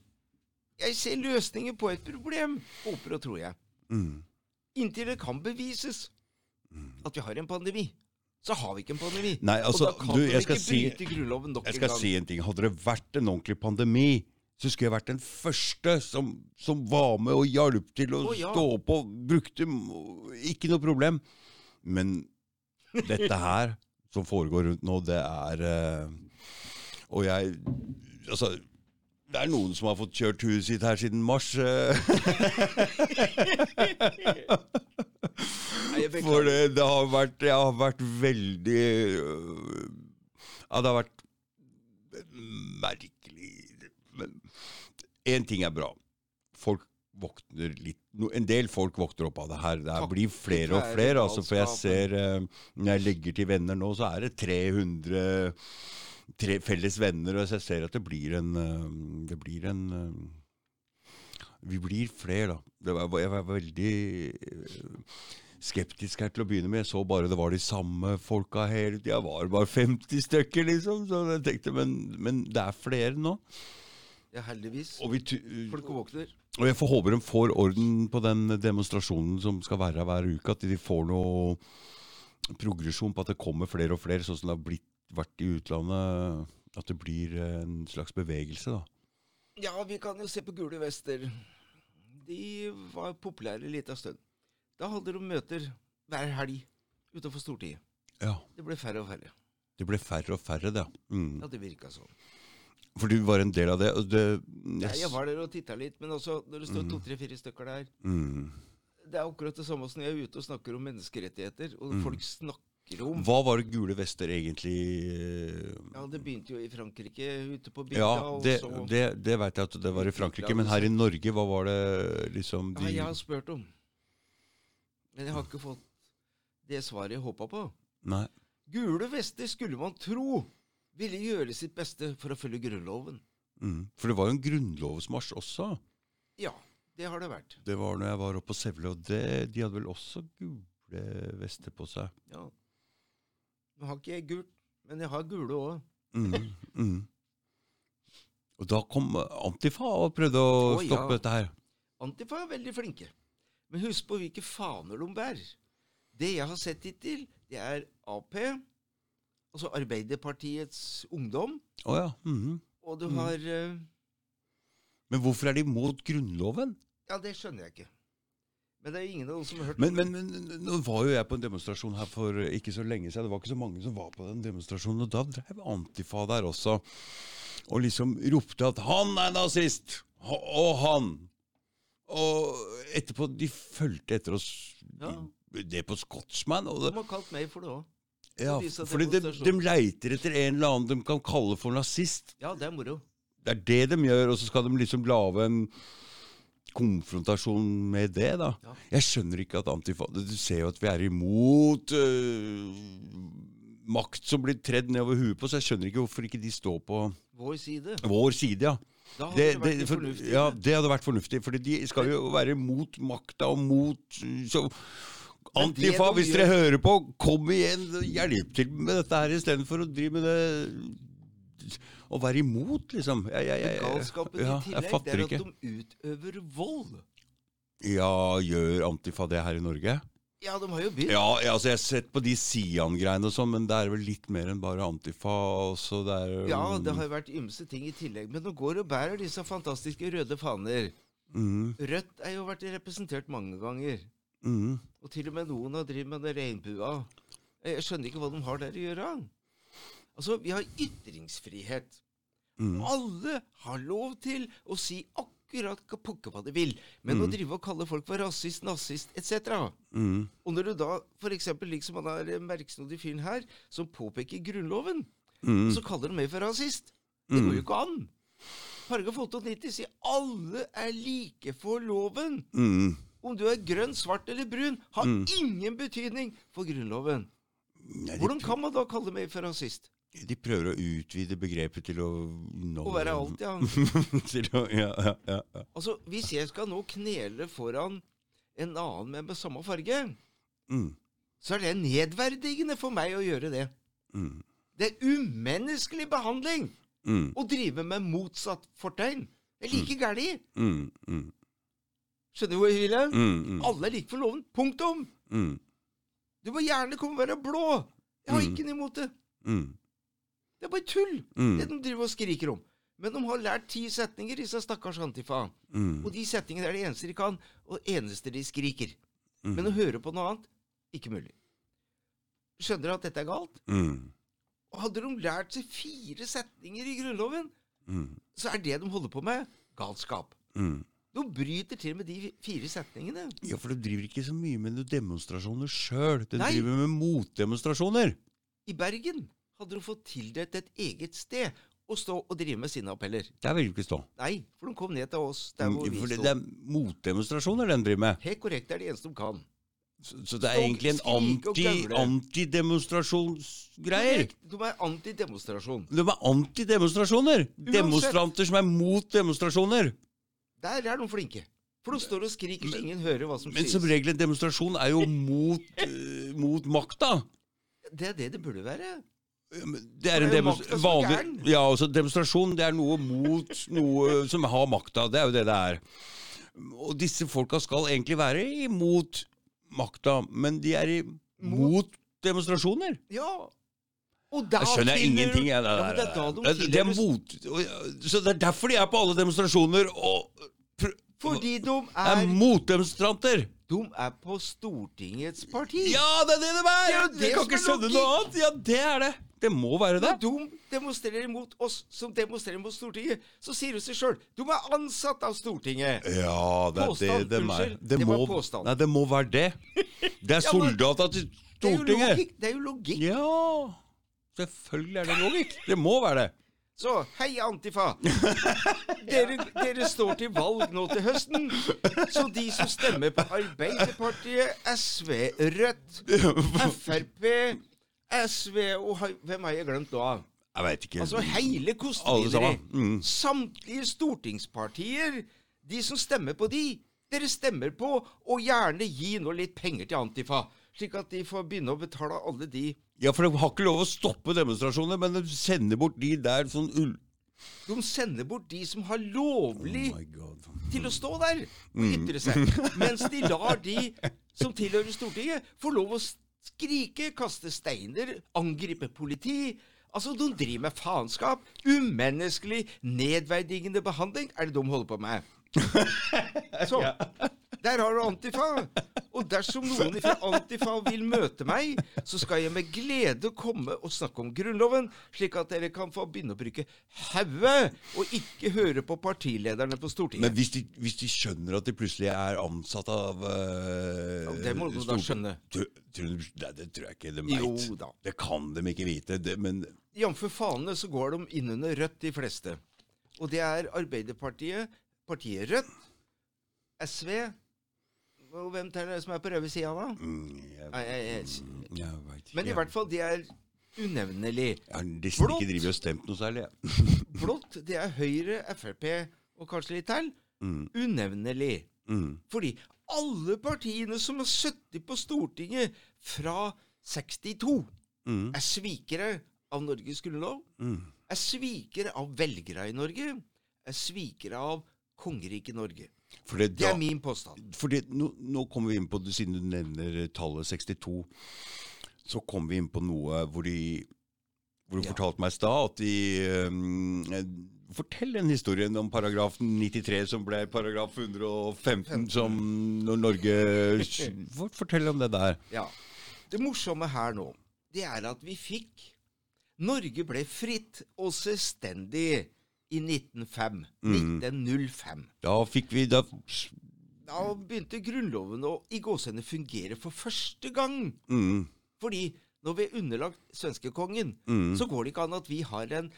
jeg ser løsninger på et problem, håper og tror jeg. Mm. Inntil det kan bevises at vi har en pandemi, så har vi ikke en pandemi. Nei, altså, og da kan du, jeg skal ikke si- bryte Grunnloven nok Jeg en skal gang. si en ting. Hadde det vært en ordentlig pandemi, så skulle jeg vært den første som, som var med og hjalp til å Å, ja. stå på. Brukte Ikke noe problem. Men dette her som foregår rundt nå, det er eh, Og jeg Altså det er noen som har fått kjørt huet sitt her siden mars. eh. For det, det har vært Jeg har vært veldig øh, Ja, det har vært merkelig Men én ting er bra. Folk våkner litt no, En del folk våkner opp av det her. Det her blir flere og flere. Altså, for jeg ser øh, Når jeg legger til venner nå, så er det 300 tre felles venner, og jeg ser at det blir en øh, Det blir en øh, Vi blir flere, da. Det var, jeg var veldig skeptisk her til å begynne med. Jeg så bare det var de samme folka hele tida. Var bare 50 stykker, liksom. Så jeg tenkte, men, men det er flere nå. Ja, heldigvis. Og, vi, Folk våkner. og jeg får håper de får orden på den demonstrasjonen som skal være hver uke. At de får noe progresjon på at det kommer flere og flere, sånn som det har blitt, vært i utlandet. At det blir en slags bevegelse, da. Ja, vi kan jo se på Gule vester. De var populære en liten stund. Da hadde de møter hver helg utenfor Stortinget. Ja. Det ble færre og færre. Det ble færre og færre, det. Mm. Ja, det virka sånn. For du var en del av det. Og det Ja, jeg var der og titta litt, men også når det står Mm. to-tre-fire stykker der mm. Det er akkurat det samme som når jeg er ute og snakker om menneskerettigheter, og Mm. folk snakker om Hva var det Gule vester egentlig eh, Ja, det begynte jo i Frankrike, ute på bygda, Ja, og det, så det, det veit jeg at det var i Frankrike. Men her i Norge, hva var det liksom Ja, jeg har spurt om. Men jeg har ikke fått det svaret jeg håpa på. Nei. Gule vester skulle man tro ville gjøre sitt beste for å følge Grunnloven. Mm. For det var jo en grunnlovsmarsj også. Ja, det har det vært. Det var når jeg var oppe på Sevle, og det, de hadde vel også gule vester på seg. Ja. Nå har ikke jeg gult, men jeg har gule òg. Mm. Mm. Og da kom Antifa og prøvde å ja. stoppe dette her. Antifa er veldig flinke. Men husk på hvilke faner de bærer. Det jeg har sett hittil, det er Ap, altså Arbeiderpartiets Ungdom, Oh, ja. mhm. og du Mm. har eh, Men hvorfor er de imot Grunnloven? Ja, det skjønner jeg ikke. Men det er jo ingen av dem som har hørt Men, men, men nå var jo jeg på en demonstrasjon her for ikke så lenge siden. Det var ikke så mange som var på den demonstrasjonen, og da drev Antifa der også. Og liksom ropte at 'han er nazist'! Og han! Og etterpå De fulgte etter oss Ja. det på Scotsman. Og det, De har kalt meg for det òg. Ja, fordi de, de leiter etter en eller annen de kan kalle for nazist. Ja, det er moro. Det er det de gjør, og så skal de liksom lage en konfrontasjon med det, da. Ja. Jeg skjønner ikke at Antifa Du ser jo at vi er imot øh, makt som blir tredd nedover huet på, så jeg skjønner ikke hvorfor ikke de står på Vår side. vår side, ja. Da hadde Det, det, vært det, for, ja, det hadde vært fornuftig, for de skal jo være mot makta og mot så, Men det Antifa, hvis dere hører på, kom igjen! Hjelp til med dette her istedenfor å drive med det Å være imot, liksom. Jeg, jeg, jeg, galskapen i tillegg, det er ikke. at de utøver vold. Ja, gjør Antifa det her i Norge? Ja, de har jo begynt. Ja, altså jeg har sett på de Sian-greiene og sånn, men det er vel litt mer enn bare Antifa. Også det er, Ja, det har jo vært ymse ting i tillegg. Men nå går og bærer disse fantastiske røde faner. mm, Rødt er jo vært representert mange ganger. Mm, Og til og med noen har drevet med den regnbua. Jeg skjønner ikke hva de har der å gjøre. Altså, vi har ytringsfrihet. mm, Alle har lov til å si akkurat hva pokker hva de vil. Men å drive og kalle folk for rasist, nazist etc. mm, Og når du da f.eks. liksom han er merksnodig fyren her, som påpeker Grunnloven, mm, så kaller de meg for rasist. Det går jo ikke an. Paragraf 98 sier alle er like for loven. mm. Om du er grønn, svart eller brun, har ingen betydning for Grunnloven. Nei, Hvordan kan man da kalle meg for rasist? de prøver å utvide begrepet til å nå Å være alt, ja. å, ja, ja, ja. Altså, Hvis jeg skal nå knele foran en annen med, med samme farge, Mm, så er det nedverdigende for meg å gjøre det. mm, Det er umenneskelig behandling mm, å drive med motsatt fortegn. Det er like gærent. mm, mm, Skjønner du hvor jeg vil? hen? mm, mm, Alle er like for loven. Punktum! mm, Du må gjerne komme og være blå. Jeg har ikke noe imot det. mm, Det er bare tull, mm, det de driver og skriker om. Men de har lært ti setninger, disse stakkars Antifa. mm, Og de setningene er det eneste de kan, og det eneste de skriker. mm, Men å høre på noe annet ikke mulig. Skjønner du at dette er galt? mm, Og Hadde de lært seg fire setninger i Grunnloven, mm, så er det de holder på med, galskap. Mm. De bryter til med de fire setningene. Ja, for du driver ikke så mye med demonstrasjoner sjøl. Du Nei. driver med motdemonstrasjoner. I Bergen hadde de fått tildelt et eget sted å stå og drive med sine appeller. Der vil du ikke stå. Nei, for de kom ned til oss der hvor vi For det, det er motdemonstrasjoner den driver med. Helt korrekt, det er det eneste de kan. Så, så det er Stå, egentlig en antidemonstrasjonsgreier? anti. De er antidemonstrasjon. De er antidemonstrasjoner. Demonstranter som er mot demonstrasjoner. Der er de flinke. For de står og skriker så ingen hører hva som Men som regel en demonstrasjon er jo mot, uh, mot makta. Det er det det burde være. Ja, men Det er en er vanlig. Ja, altså demonstrasjon det er noe mot noe som har makta. Det er jo det det er. Og disse folka skal egentlig være imot makta, men de er imot demonstrasjoner. Ja. Da skjønner jeg ingenting. Jeg, det, Ja, det er da de det, er mot, så det er derfor de er på alle demonstrasjoner og Fordi de er er, motdemonstranter. de er på Stortingets parti. Ja, det er det de er! Det er det kan ikke skjønne noe annet. Ja, det er det. Det må være det. Når de demonstrerer mot oss som demonstrerer mot Stortinget, så sier det seg sjøl. De er ansatt av Stortinget. Ja, det er Påstand, det de er. Det, Det var må, påstand. nei, det må være det. Det er soldater til Det er jo Stortinget. logikk. Det er jo logikk. Ja, selvfølgelig er det logikk. Det må være det. Så hei, Antifa! Dere, dere står til valg nå til høsten. Så de som stemmer på Arbeiderpartiet, SV, Rødt, Frp, SV og Hvem har jeg glemt nå? Jeg veit ikke. Altså hele sammen. Mm. Samtlige stortingspartier. De som stemmer på de. Dere stemmer på, og gjerne gi nå litt penger til Antifa. Slik at de får begynne å betale alle de Ja, for de har ikke lov å stoppe demonstrasjoner, men de sender bort de der sånn ull... De sender bort de som har lovlig oh til å stå der og Mm. ytre seg. Mens de lar de som tilhører Stortinget, få lov å skrike, kaste steiner, angripe politi. Altså, De driver med faenskap. Umenneskelig, nedverdigende behandling er det de holder på med. Så, der har du Antifa. Og dersom noen fra Antifa vil møte meg, så skal jeg med glede komme og snakke om Grunnloven, slik at dere kan få begynne å bruke hodet, og ikke høre på partilederne på Stortinget. Men hvis de, hvis de skjønner at de plutselig er ansatt av uh, Ja, det må du da skjønne. Nei, det tror jeg ikke de Jo veit. da. Det kan de ikke vite. Det, men Jf. fanene så går de innunder Rødt, de fleste. Og det er Arbeiderpartiet, partiet Rødt, SV Og hvem er det som er på røde sida, da? mm, Nei, jeg, vet ikke. men i hvert fall, de er unevnelig. Jeg har nesten ikke drevet og stemt noe særlig. Blått, det er Høyre, Frp og kanskje litt til. Mm, Unevnelig. mm, Fordi alle partiene som har sittet på Stortinget fra 62, mm, er svikere av Norges grunnlov. mm. er svikere av velgere i Norge, er svikere av kongeriket Norge. Det, Det er min påstand. fordi nå, nå kommer vi inn på, siden du nevner tallet 62, så kommer vi inn på noe hvor de hvor du Ja. fortalte meg i stad at de um, Fortell den historien om paragraf 93 som ble paragraf 115 som når Norge Fortell om det der. Ja. Det morsomme her nå, det er at vi fikk Norge ble fritt og selvstendig i 1905. Mm. 1905. Da fikk vi da Da begynte Grunnloven å i gåsehudene fungere for første gang. mm, Fordi når vi er underlagt svenskekongen, mm, så går det ikke an at vi har en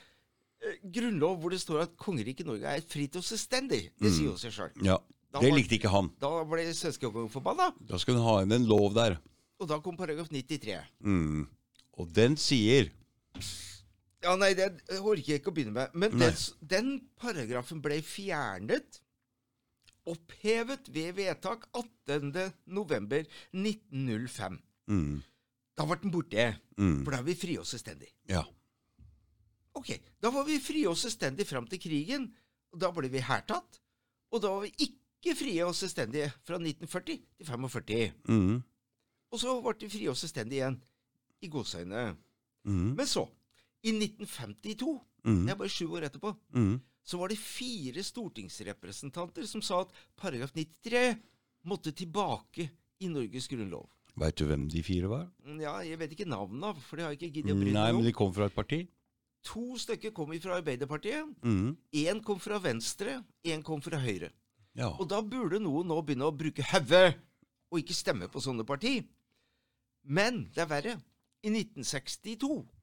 eh, grunnlov hvor det står at kongeriket Norge er fritt og selvstendig. Det sier jo seg sjøl. Ja. Da Det var- likte ikke han. Da ble svenskekongen forbanna, Da skulle han ha inn en lov der. og da kom paragraf 93. Mm. Og den sier Ja, nei, det orker jeg ikke å begynne med. Men den, den paragrafen ble fjernet, opphevet ved vedtak 18. november 1905. mm, Da ble den borte, mm, for da er vi frie og selvstendige. Ja. Ok, da var vi frie og selvstendige fram til krigen, og da ble vi hærtatt. Og da var vi ikke frie og selvstendige fra 1940 til 45. Mm, Og så ble vi frie og selvstendige igjen, i godsøyne. mm, Men så, i 1952, mm, det er bare sju år etterpå, mm. så var det fire stortingsrepresentanter som sa at paragraf 93 måtte tilbake i Norges grunnlov. Veit du hvem de fire var? Ja, jeg vet ikke navnet av, for det har jeg ikke giddet å bry Nei, men de kom fra et parti. To stykker kom fra Arbeiderpartiet. Mm, kom fra Venstre, én kom fra Høyre. ja. Og da burde noen nå begynne å bruke hodet og ikke stemme på sånne parti. Men det er verre. I 1962, Da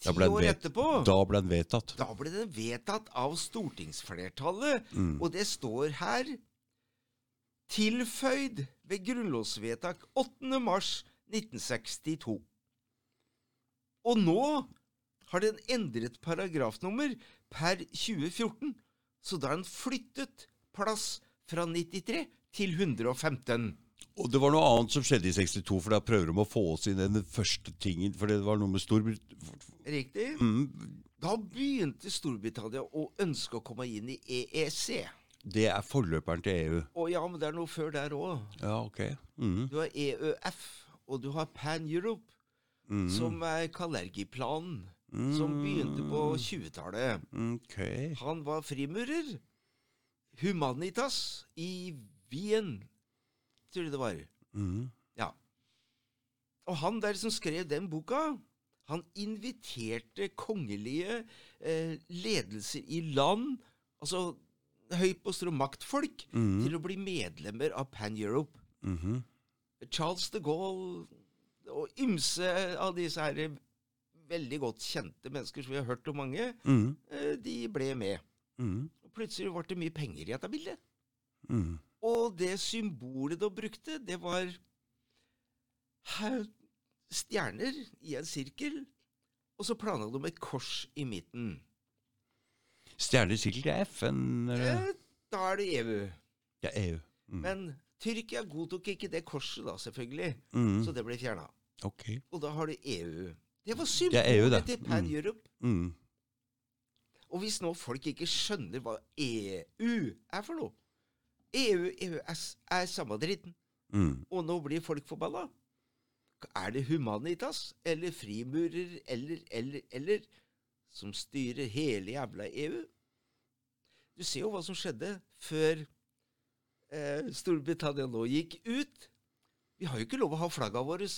ti år etterpå, Da ble den vedtatt. da ble den vedtatt av stortingsflertallet. Mm. Og det står her tilføyd ved grunnlovsvedtak 8. mars 1962. Og nå har den endret paragrafnummer per 2014, så da har den flyttet plass fra 93 til 115. Og det var noe annet som skjedde i 62, for da prøver de å få oss inn i den første tingen, for det var noe med Storbritannia Riktig? mm, Da begynte Storbritannia å ønske å komme inn i EEC. Det er forløperen til EU. Å ja, men det er noe før der òg. Ja, ok. Mm, Du har EØF, og du har Pan Europe. mm, som er Kalergi-planen, som begynte på 20-tallet. Okay. Han var frimurer. Humanitas i Wien, tror jeg det var. Mm, Ja. Og han der som skrev den boka, han inviterte kongelige eh, ledelser i land, altså høyposter og maktfolk, mm, til å bli medlemmer av Pan Europe. mhm. Charles de Gaulle og ymse av disse her veldig godt kjente mennesker som vi har hørt om mange, Mm, eh, de ble med. mm, Og plutselig ble det mye penger i dette bildet. mm. Og det symbolet de brukte, det var stjerner i en sirkel, og så planla de et kors i midten. Stjerner i sirkel er FN, eller? Da er det EU. Ja, EU. Mm. Men Tyrkia godtok ikke det korset, da, selvfølgelig, Mm, så det ble fjerna. ok. Og da har du EU. Det var EU, symbolet det. til Pan Mm. Europe. Mm. Og hvis nå folk ikke skjønner hva EU er for noe EU, EØS er samme dritten. Mm. Og nå blir folk forbanna. Er det Humanitas eller frimurer eller, eller, eller som styrer hele jævla EU? Du ser jo hva som skjedde før eh, Storbritannia nå gikk ut. Vi har jo ikke lov å ha flagga våre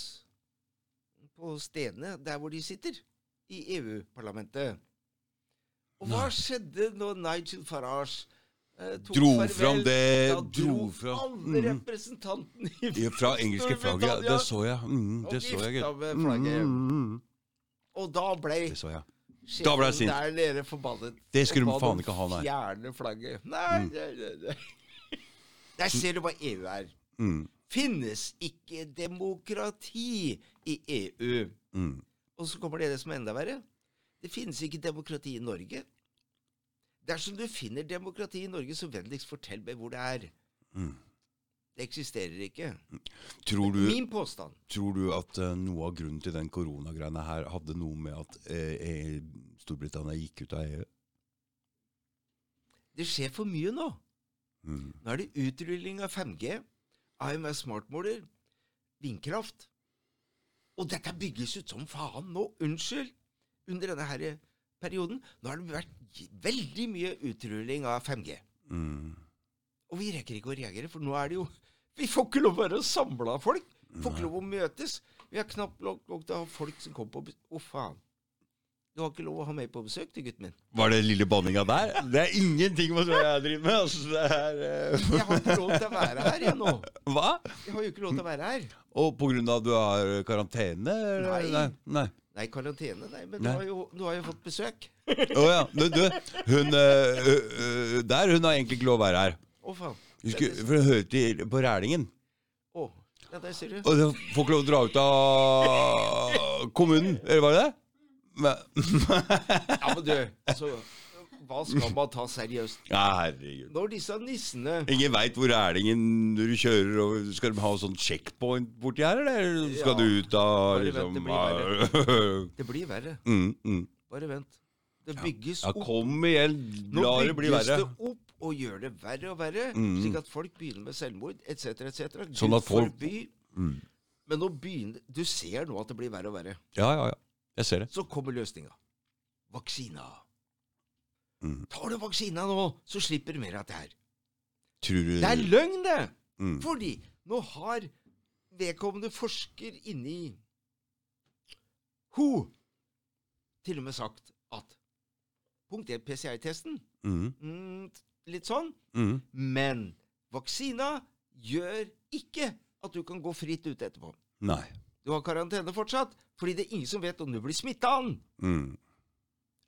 på stedene der hvor de sitter, i EU-parlamentet. Og hva Nei. skjedde når Nigel Farage Dro farvel? fram det Da Dro fra alle mm. representantene Ja, Fra engelske flagget. ja. Det så jeg. Mm, Og det så jeg, med flagget. Mm, mm, mm. Og da ble Det så jeg. Da ble jeg sint. der nede forbannet. Det skulle og de faen ikke ha, nei. Fjerne flagget. Nei, det, det. nei. Der ser du hva EU er. Mm, Finnes ikke demokrati i EU. Og så kommer det det som er enda verre. Det finnes ikke demokrati i Norge. Dersom du finner demokrati i Norge, så vennligst fortell meg hvor det er. Mm. Det eksisterer ikke. Tror, du, Min påstand. tror du at uh, noe av grunnen til den koronagreiene her hadde noe med at uh, Storbritannia gikk ut av EU? Det skjer for mye nå. Mm. Nå er det utrulling av 5G, AMS smartmåler, vindkraft. Og dette bygges ut som faen nå. Unnskyld. Under denne her perioden. Nå har det vært veldig mye utrulling av 5G. Mm. Og vi rekker ikke å reagere, for nå er det jo Vi får ikke lov å være samla folk. Får ikke lov å møtes. Vi har knapt lov til å ha folk som kommer på besøk. Å, faen. Du har ikke lov å ha meg på besøk, du, gutten min. Var det lille banninga der? Det er ingenting med det jeg driver med. Altså, det er, uh... Jeg har ikke lov til å være her, jeg nå. Hva? Jeg har jo ikke lov til å være her. Og på grunn av at du har karantene? eller? Nei. Nei. Nei. Nei, karantene, nei, men Nei. Du, har jo, du har jo fått besøk. Å ja. Du, du, hun øh, øh, der, hun har egentlig ikke lov å være her. Å, faen. Hun skulle, for hun hørte i- på Rælingen. Å, ja, der ser du. Og hun får ikke lov å dra ut av kommunen. Eller var det det? Men, Ja, men du, altså Hva skal man ta seriøst? ja, herregud. Når disse nissene Ingen veit hvor Erlingen når du kjører og Skal de ha sånn checkpoint borti her, eller skal Ja. du ut av Bare Det vent, det Det blir verre. mm, mm. Bare vent. Det bygges Ja, opp. kom igjen. La det bli bygges verre. det opp og gjør det verre og verre, Mm. slik at folk begynner med selvmord etc. etc. Sånn at folk- forby. Mm. Men nå begynner Du ser nå at det blir verre og verre. Ja, ja, ja. Jeg ser det. Så kommer løsninga. Vaksina. Mm. Tar du vaksina nå, så slipper du mer av det her. Tror du Det er løgn, det! mm. Fordi nå har vedkommende forsker inni Ho til og med sagt at Punkt 1, PCI-testen. Mm. Mm, litt sånn. Mm. Men vaksina gjør ikke at du kan gå fritt ut etterpå. Nei. Du har karantene fortsatt, fordi det er ingen som vet om du blir smitta av den. Mm.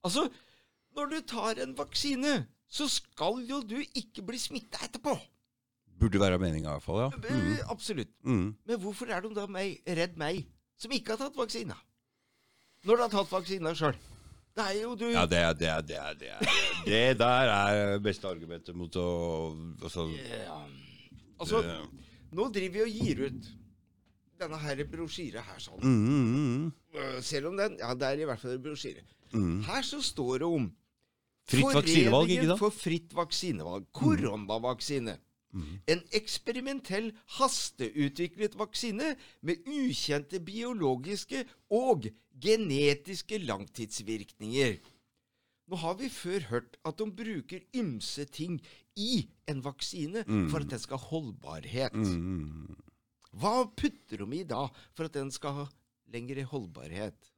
Altså, når du tar en vaksine, så skal jo du ikke bli smitta etterpå. Burde være meninga, i hvert fall. ja. Mm. Eh, Absolutt. Mm. Men hvorfor er de da meg, redd meg, som ikke har tatt vaksina? Når du har tatt vaksina sjøl. Det er jo du Ja, det er det, er, det, er, det, er. det der er beste argumentet mot å altså, Ja. Altså, nå driver vi og gir ut denne her brosjyra her sånn. mm, mm, mm. Selv om den Ja, det er i hvert fall en brosjyre. mm. Her så står det om Fritt vaksinevalg, ikke sant? for fritt vaksinevalg. Koronavaksine. Mm. En eksperimentell, hasteutviklet vaksine med ukjente biologiske og genetiske langtidsvirkninger. Nå har vi før hørt at de bruker ymse ting i en vaksine Mm. for at den skal ha holdbarhet. Mm. Hva putter de i da for at den skal ha lengre holdbarhet?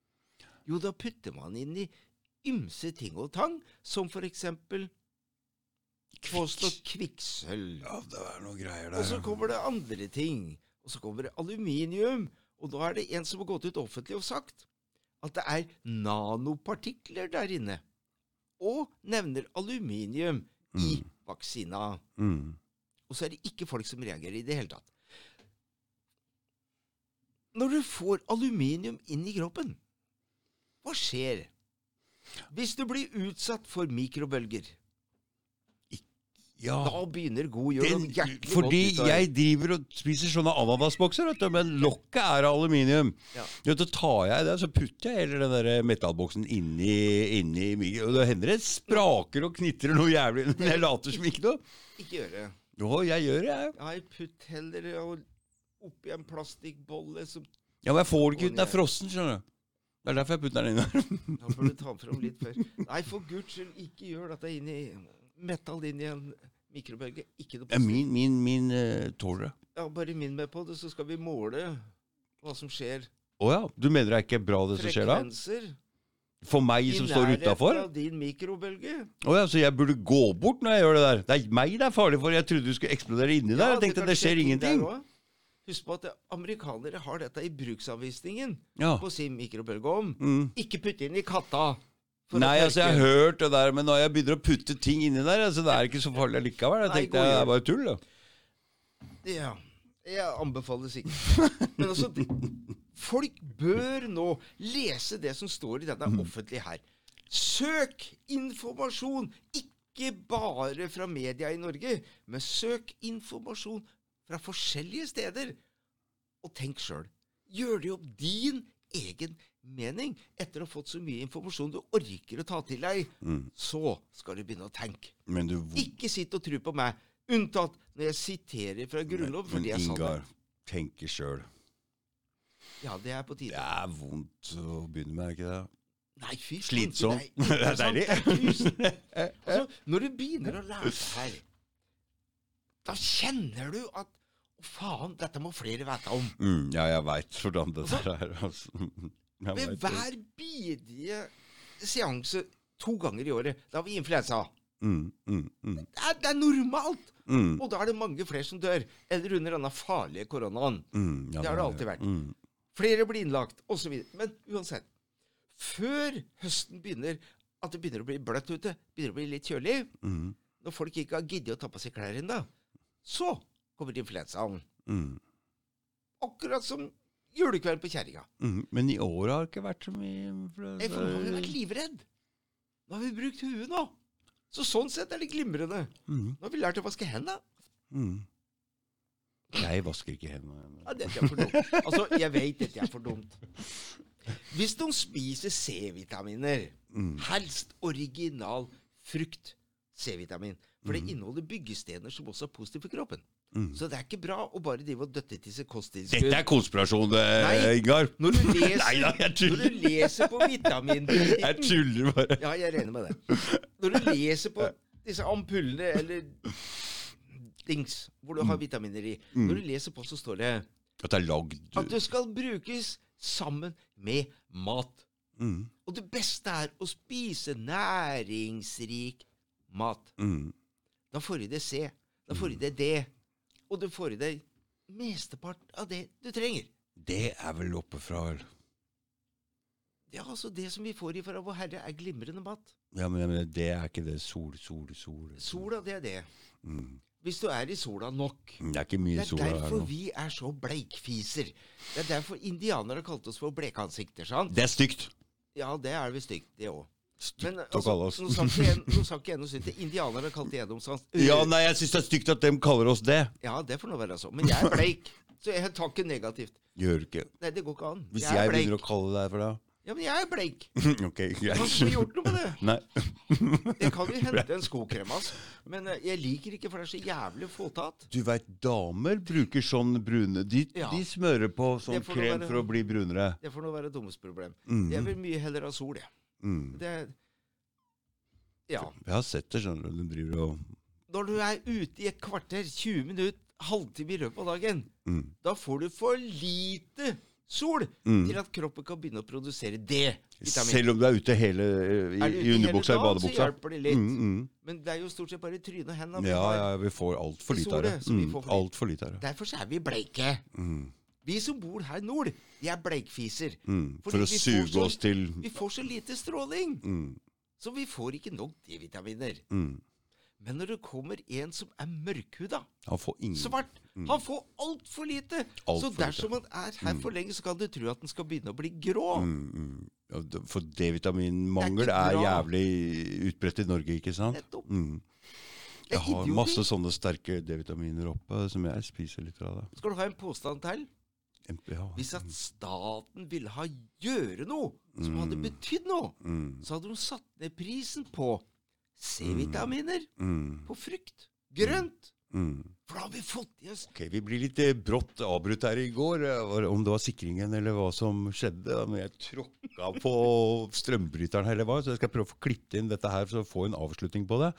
Jo, da putter man inn i ymse ting og tang, som for eksempel påstått kvikksølv. Ja, det er noe greier der. Og så kommer det andre ting. Og så kommer det aluminium. Og da er det en som har gått ut offentlig og sagt at det er nanopartikler der inne. Og nevner aluminium i vaksina. Mm. Og så er det ikke folk som reagerer i det hele tatt. Når du får aluminium inn i kroppen, hva skjer? Hvis du blir utsatt for mikrobølger, Ja. da begynner god jul Den, hjertelig fordi godt jeg driver og spiser sånne ananasbokser, vet du, men lokket er av aluminium. Ja. Vet Så tar jeg det, så putter jeg hele den der metallboksen inni, inni Og det hender det spraker og knitrer noe jævlig, men jeg later som ikke noe. Ikke gjør det. Jo, jeg gjør det, jeg. Nei, putt heller oppi en plastikkbolle som Ja, men jeg får det ikke ut, den er frossen, skjønner du. Det er derfor jeg putter den inn her. Da får du ta den fram litt før. Nei, for guds skyld, ikke gjør dette inn i metall inn i en mikrobølge. Ikke noe Ja, min min, min uh, tåler det. Ja, bare minn meg på det, så skal vi måle hva som skjer. Å ja, du mener det er ikke bra det som skjer da? Frekvenser For meg som står utafor? av din mikrobølge. Å ja, så jeg burde gå bort når jeg gjør det der? Det er meg det er farlig for. Jeg trodde du skulle eksplodere inni der. Jeg tenkte det, det skjer skje ting der også. Husk på at amerikanere har dette i bruksanvisningen Ja. på sin mikrobølgeovn. Mm. Ikke putte inn i katta. Nei, altså jeg har hørt det der, men når jeg begynner å putte ting inni der, altså det er ikke så farlig likevel. Jeg Nei, tenkte det er bare tull, da. Ja. Jeg anbefaler sikkert. Men altså, de, folk bør nå lese det som står i denne offentlige her. Søk informasjon, ikke bare fra media i Norge, men søk informasjon fra forskjellige steder. Og tenk sjøl. Gjør det opp din egen mening etter å ha fått så mye informasjon du orker å ta til deg. Mm. Så skal du begynne å tenke. Men du Ikke sitt og tro på meg. Unntatt når jeg siterer fra Grunnloven. Men fordi jeg sa det. Ingar, tenker sjøl. Ja, det er på tide. Det er vondt å begynne med, er ikke det? Nei, fy Slitsomt. Det er, deilig. Altså, når du begynner å lære her, da kjenner du at faen, dette må flere vite om. Mm, ja, jeg veit hvordan det der er. Altså. Ved hver bidige seanse to ganger i året, da har vi influensa. Mm, mm, mm, Det er, det er normalt! mm, Og da er det mange flere som dør. Eller under denne farlige koronaen. mm, ja, Det har det alltid vært. Mm, Flere blir innlagt, osv. Men uansett. Før høsten begynner, at det begynner å bli bløtt ute, begynner å bli litt kjølig, mm, når folk ikke har giddet å ta på seg klær ennå, så kommer influensaen. mm, Akkurat som julekvelden på kjerringa. mm. Men i år har det ikke vært så mye influensa. Jeg har vi vært livredd. Nå har vi brukt huet nå. Så sånn sett er det glimrende. Mm, Nå har vi lært å vaske hendene. mm. Jeg vasker ikke hendene. Ja, dette er for dumt. Altså, jeg vet dette er for dumt. Hvis noen spiser C-vitaminer, Mm. helst original frukt C-vitamin, for det inneholder byggestener som også er positive for kroppen. Mm. Så det er ikke bra å bare drive og døtte til seg kosttilskudd. Dette er konspirasjon, eh, Ingar. Når du leser, Nei da, jeg når du leser på Jeg tuller bare. Ja, jeg regner med det. Når du leser på disse ampullene eller dings hvor du har vitaminer i Mm. Når du leser på, så står det At det er lagd at det skal brukes sammen med mat. mm. Og det beste er å spise næringsrik mat. Mm. Da får du det C, da får du det D, og du får i deg mestepart av det du trenger. Det er vel oppe fra vel Ja, altså Det som vi får ifra Vår Herre, er glimrende mat. Ja, men, men det er ikke det sol, sol, sol Sola, det er det. Mm. Hvis du er i sola nok. Det er ikke mye Det er derfor vi er så bleikfiser. Det er derfor indianere kalte oss for blekansikter, sant? Det er stygt. Ja, det er vel stygt, det òg. Men Stygt å altså, kalle oss. nå sa ikke jeg- noe sykt. Indianere kalte jeg dem sånn. Ja, nei, jeg syns det er stygt at de kaller oss det. Ja, det får nå være så. Men jeg er bleik, så jeg tar ikke negativt. Gjør ikke. Nei, det går ikke an. Hvis jeg jeg er begynner å kalle deg for det Ja, men jeg er bleik. Ok, Jeg har ikke gjort noe med det. Nei. Jeg kan jo hente en skokrem, altså. Men eh, jeg liker ikke, for det er så jævlig fåtatt. Du veit, damer bruker sånn brune De, Ja. de smører på sånn krem være- for å bli brunere. Det får nå være dummes problem. Mm. Jeg vil mye heller ha sol, jeg. Mm. Det Ja. Jeg har sett det, skjønner du. De driver og Når du er ute i et kvarter, 20 minutter, halvtime i løpet av dagen, mm. da får du for lite sol Mm. til at kroppen kan begynne å produsere D-vitamin. Selv om du er ute hele i, ute i underbuksa i badebuksa. Så hjelper det litt. Mm, mm. Men det er jo stort sett bare trynet og hendene. Ja, ja, vi får altfor lite av det. Mm, får for lite av det. Derfor så er vi bleike. Mm. Vi som bor her nord, vi er bleikfiser. Mm. For å suge så- oss til Vi får så lite stråling, mm. så vi får ikke nok D-vitaminer. Mm. Men når det kommer en som er mørkhuda, Han får ingen svart, han får altfor lite. Alt så dersom han er her for lenge, så kan du tro at han skal begynne å bli grå. mm, mm. For D-vitaminmangel er er, jævlig utbredt i Norge, ikke sant? Nettopp. Mm. Jeg har masse sånne sterke D-vitaminer oppe som jeg spiser litt av. det. Skal du ha en påstand til? Ja. Hvis at staten ville ha gjøre noe som hadde betydd noe, Mm. så hadde de satt ned prisen på C-vitaminer, Mm. på frukt, grønt. Mm. For da har vi fått i oss Ok, Vi blir litt eh, brått avbrutt her i går, eh, om det var sikringen eller hva som skjedde. Men jeg tråkka på strømbryteren eller hva, så jeg skal prøve å få klippet inn dette her for å få en avslutning på det.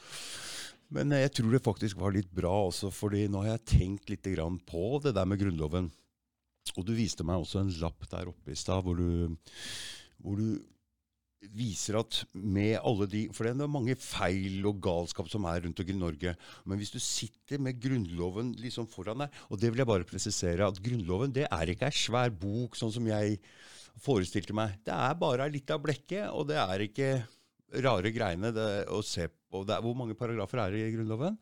Men eh, jeg tror det faktisk var litt bra også, fordi nå har jeg tenkt litt på det der med Grunnloven. Og du viste meg også en lapp der oppe i stad hvor hvor du viser at med alle de For det er mange feil og galskap som er rundt omkring i Norge. Men hvis du sitter med Grunnloven liksom foran deg Og det vil jeg bare presisere, at Grunnloven det er ikke ei svær bok, sånn som jeg forestilte meg. Det er bare ei lita blekke, og det er ikke rare greiene det, å se på. Det er, hvor mange paragrafer er det i Grunnloven?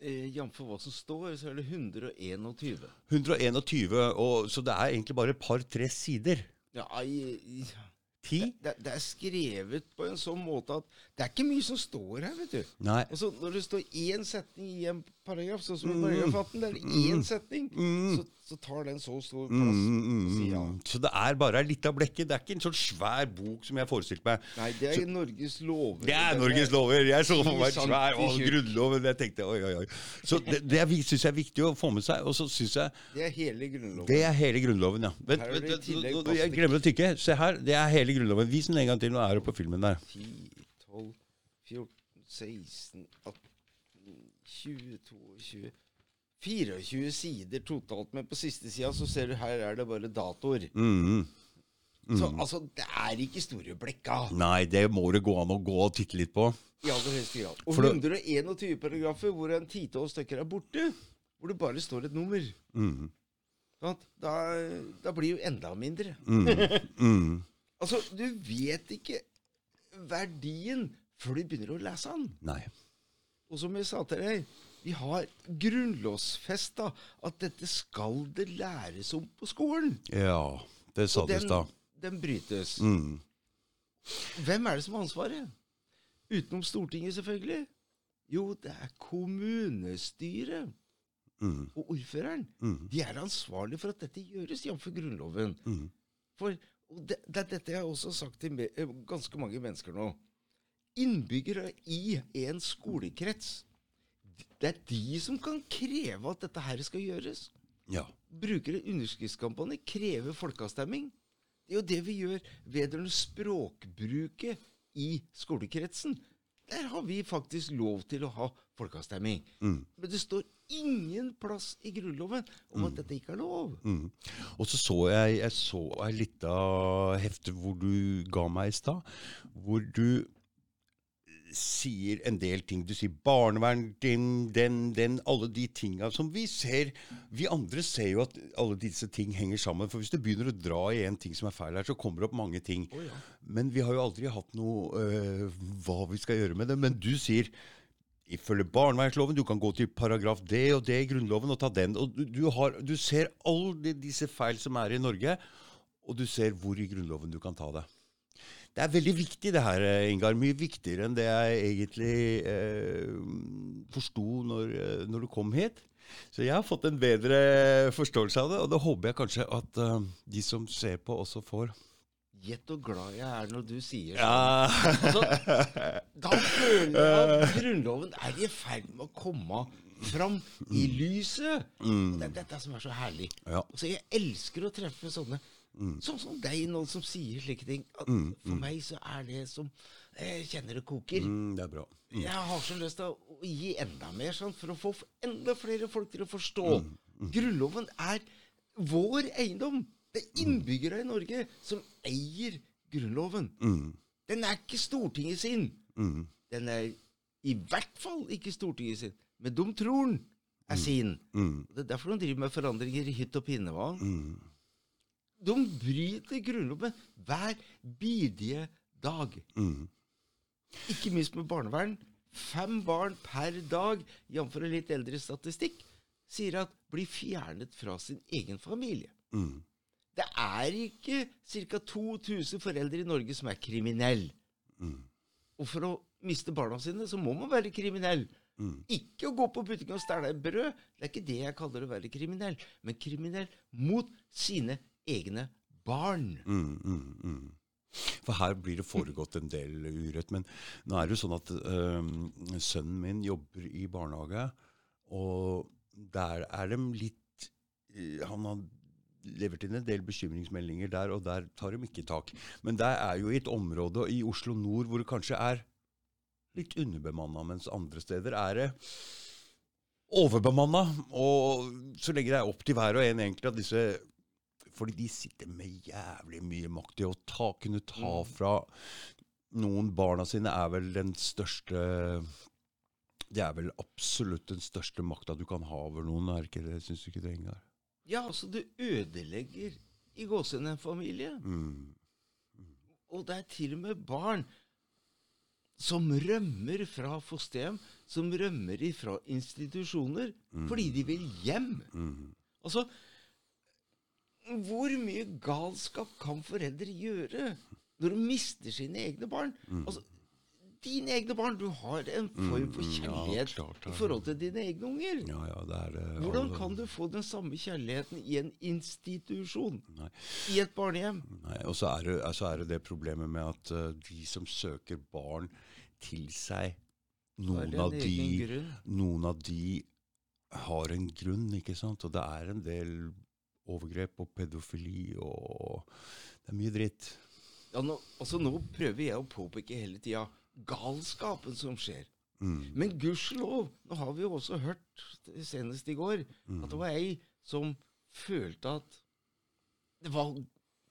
Eh, Jf. hva som står, så er det 121. 121, og, så det er egentlig bare et par-tre sider. Ja, i, i, Ti? det, det er skrevet på en sånn måte at det er ikke mye som står her, vet du. Nei. Altså, Når det står én setning i en paragraf, sånn som i paragraf 18. Det er én setning. Så, så tar den så stor plass på sida. Mm. Så det er bare ei lita blekke. Det er ikke en sånn svær bok som jeg forestilte meg. Nei, det er Norges lover. Det er Norges lover! Jeg så for meg en svær å. Grunnloven. Jeg tenkte oi, oi, oi. Så det, det syns jeg er viktig å få med seg. Og så syns jeg Det er hele Grunnloven. Det er hele Grunnloven, ja. Vent, vent, vent, jeg glemmer å tykke. Se her. Det er hele Grunnloven. Vis den en gang til. Nå er du på filmen der. 10, 12, 14, 16, 18, 20, 22 24 sider totalt, men på siste sida så ser du her er det bare datoer. Mm. Så altså, det er ikke store blekka Nei, det må det gå an å gå og titte litt på. i aller høyeste grad. Og For det- 121 paragrafer hvor en titall stykker er borte, hvor det bare står et nummer. Mm. Da, da blir jo enda mindre. Mm. Altså, du vet ikke verdien før du begynner å lese den. Nei. Og som jeg sa til deg, vi har grunnlovsfesta at dette skal det læres om på skolen. Ja, det sa du i den, stad. den brytes. Mm. Hvem er det som har ansvaret? Utenom Stortinget, selvfølgelig. Jo, det er kommunestyret Mm. og ordføreren. Mm. De er ansvarlige for at dette gjøres, jf. Grunnloven. Mm. For det, det, er Dette har jeg også sagt til eh, ganske mange mennesker nå. Innbyggere i en skolekrets Det er de som kan kreve at dette her skal gjøres. Ja. Bruker en underskriftskampanje, krever folkeavstemning. Det er jo det vi gjør vedrørende språkbruket i skolekretsen. Der har vi faktisk lov til å ha folkeavstemning. Mm. Men det står ingen plass i Grunnloven om at dette ikke er lov. Mm. Og så så jeg, jeg så ei lita hefte hvor du ga meg i stad, hvor du sier en del ting. Du sier barnevern, den, den, den, alle de tinga som vi ser. Vi andre ser jo at alle disse ting henger sammen. For hvis du begynner å dra i en ting som er feil her, så kommer det opp mange ting. Men vi har jo aldri hatt noe øh, hva vi skal gjøre med det. Men du sier ifølge barnevernsloven, du kan gå til paragraf det og det i Grunnloven og ta den. Og du, du, har, du ser alle disse feil som er i Norge, og du ser hvor i Grunnloven du kan ta det. Det er veldig viktig det her, eh, Ingar. Mye viktigere enn det jeg egentlig eh, forsto når, eh, når du kom hit. Så jeg har fått en bedre forståelse av det, og det håper jeg kanskje at uh, de som ser på, også får. Gjett hvor glad jeg er når du sier sånn. Ja. Altså, da føler jeg at Grunnloven er i ferd med å komme fram i lyset. Det er dette som er så herlig. Ja. Altså, jeg elsker å treffe sånne Sånn som deg, noen som sier slike ting. At for meg så er det som Jeg kjenner det koker. Mm, det er bra. Jeg har så lyst til å gi enda mer sånn, for å få enda flere folk til å forstå. Grunnloven er vår eiendom. Det er innbyggere i Norge som eier Grunnloven. Mm, Den er ikke Stortinget sin. mm, Den er i hvert fall ikke Stortinget sin. Men de tror den er sin. mm, Det er derfor de driver med forandringer i hytt og pinne. De bryter Grunnloven hver bidige dag. Mm. Ikke minst med barnevern. Fem barn per dag, jf. en litt eldre statistikk, sier at blir fjernet fra sin egen familie. Mm. Det er ikke ca. 2000 foreldre i Norge som er kriminelle. Mm. Og for å miste barna sine, så må man være kriminell. Mm. Ikke å gå på butikken og stjele brød. Det er ikke det jeg kaller å være kriminell. Men kriminell mot sine egne barn. Mm, mm, mm. For her blir det foregått en del urett. Men nå er det jo sånn at øh, sønnen min jobber i barnehage, og der er de litt øh, Han har levert inn en del bekymringsmeldinger der, og der tar de ikke tak. Men det er jo i et område i Oslo nord hvor det kanskje er litt underbemanna, mens andre steder er det overbemanna. Og så legger jeg opp til hver og en egentlig at disse fordi de sitter med jævlig mye makt i å ta, kunne ta fra noen barna sine, er vel den største Det er vel absolutt den største makta du kan ha over noen, er ikke det? Syns du ikke det, Ingar? Ja, altså, du ødelegger i gåsehudene en familie. Mm. Og det er til og med barn som rømmer fra fosterhjem, som rømmer fra institusjoner fordi de vil hjem. Mm. Altså, hvor mye galskap kan foreldre gjøre når de mister sine egne barn? Altså, dine egne barn. Du har en form for Mm, ja, kjærlighet klart ja. i forhold til dine egne unger. Ja, ja, det det. Hvordan kan du få den samme kjærligheten i en institusjon? Nei. I et barnehjem? Nei, og så er, det, altså er det det problemet med at uh, de som søker barn til seg, noen av, de, noen av de har en grunn, ikke sant? Og det er en del overgrep og pedofili og Det er mye dritt. Ja, nå, altså nå prøver jeg å påpeke hele tida galskapen som skjer. Mm. Men gudskjelov, nå har vi jo også hørt, senest i går, Mm. at det var ei som følte at det var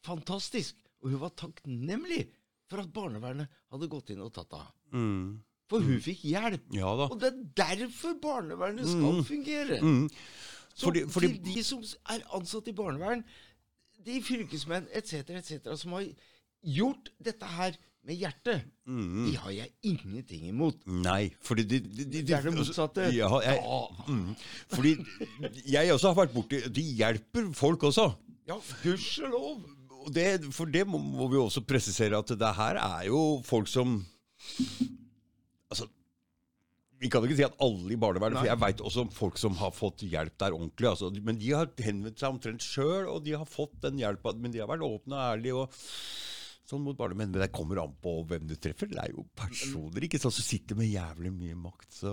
fantastisk, og hun var takknemlig for at barnevernet hadde gått inn og tatt av. Mm. For hun fikk hjelp. Ja. Og det er derfor barnevernet skal Mm. fungere. Så Fordi, fordi, til de som er ansatt i barnevern, de fylkesmenn etc., etc., som har gjort dette her med hjertet, mm. de har jeg ingenting imot. Nei, fordi de, de, de, Det er det motsatte. Ja, jeg, mm, fordi jeg også har vært borti De hjelper folk også. Ja, gudskjelov. Det, for det må, må vi også presisere at det her er jo folk som Vi kan ikke si at alle i barnevernet, for jeg veit også om folk som har fått hjelp der ordentlig. Altså, men de har henvendt seg omtrent sjøl, og de har fått den hjelpa. Men de har vært åpne og ærlige. og Sånn mot barnemenn, Men det kommer an på hvem du treffer. Det er jo personer ikke sant, som sitter med jævlig mye makt. Så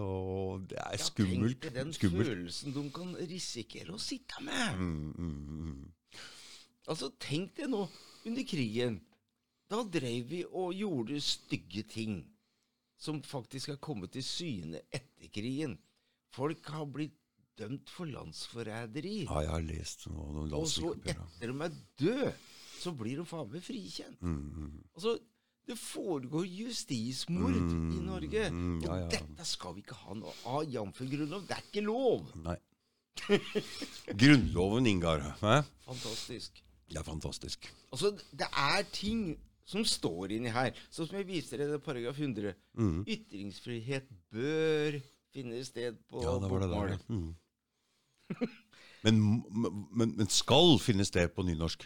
det er skummelt. Ja. Tenk deg den skummelt. følelsen de kan risikere å sitte med. Mm, mm, mm. Altså, tenk deg nå, under krigen. Da drev vi og gjorde stygge ting som faktisk har kommet til syne etter krigen. Folk har blitt dømt for landsforræderi. Ja, jeg har lest noe, om Og så etter de er døde, så blir de faen meg frikjent. Mm, mm. Altså, det foregår justismord Mm, i Norge. mm, ja, Og ja. dette skal vi ikke ha noe av, jf. grunnlov. Det er ikke lov! Nei. Grunnloven, Ingar. Hæ? Fantastisk. Det er fantastisk. Altså, det er ting som står inni her. Sånn som jeg viser deg i paragraf 100. Mm. Ytringsfrihet bør finne sted på Ja, det var det bokmål. der. ja. Mm. Men, men, men skal finne sted på nynorsk.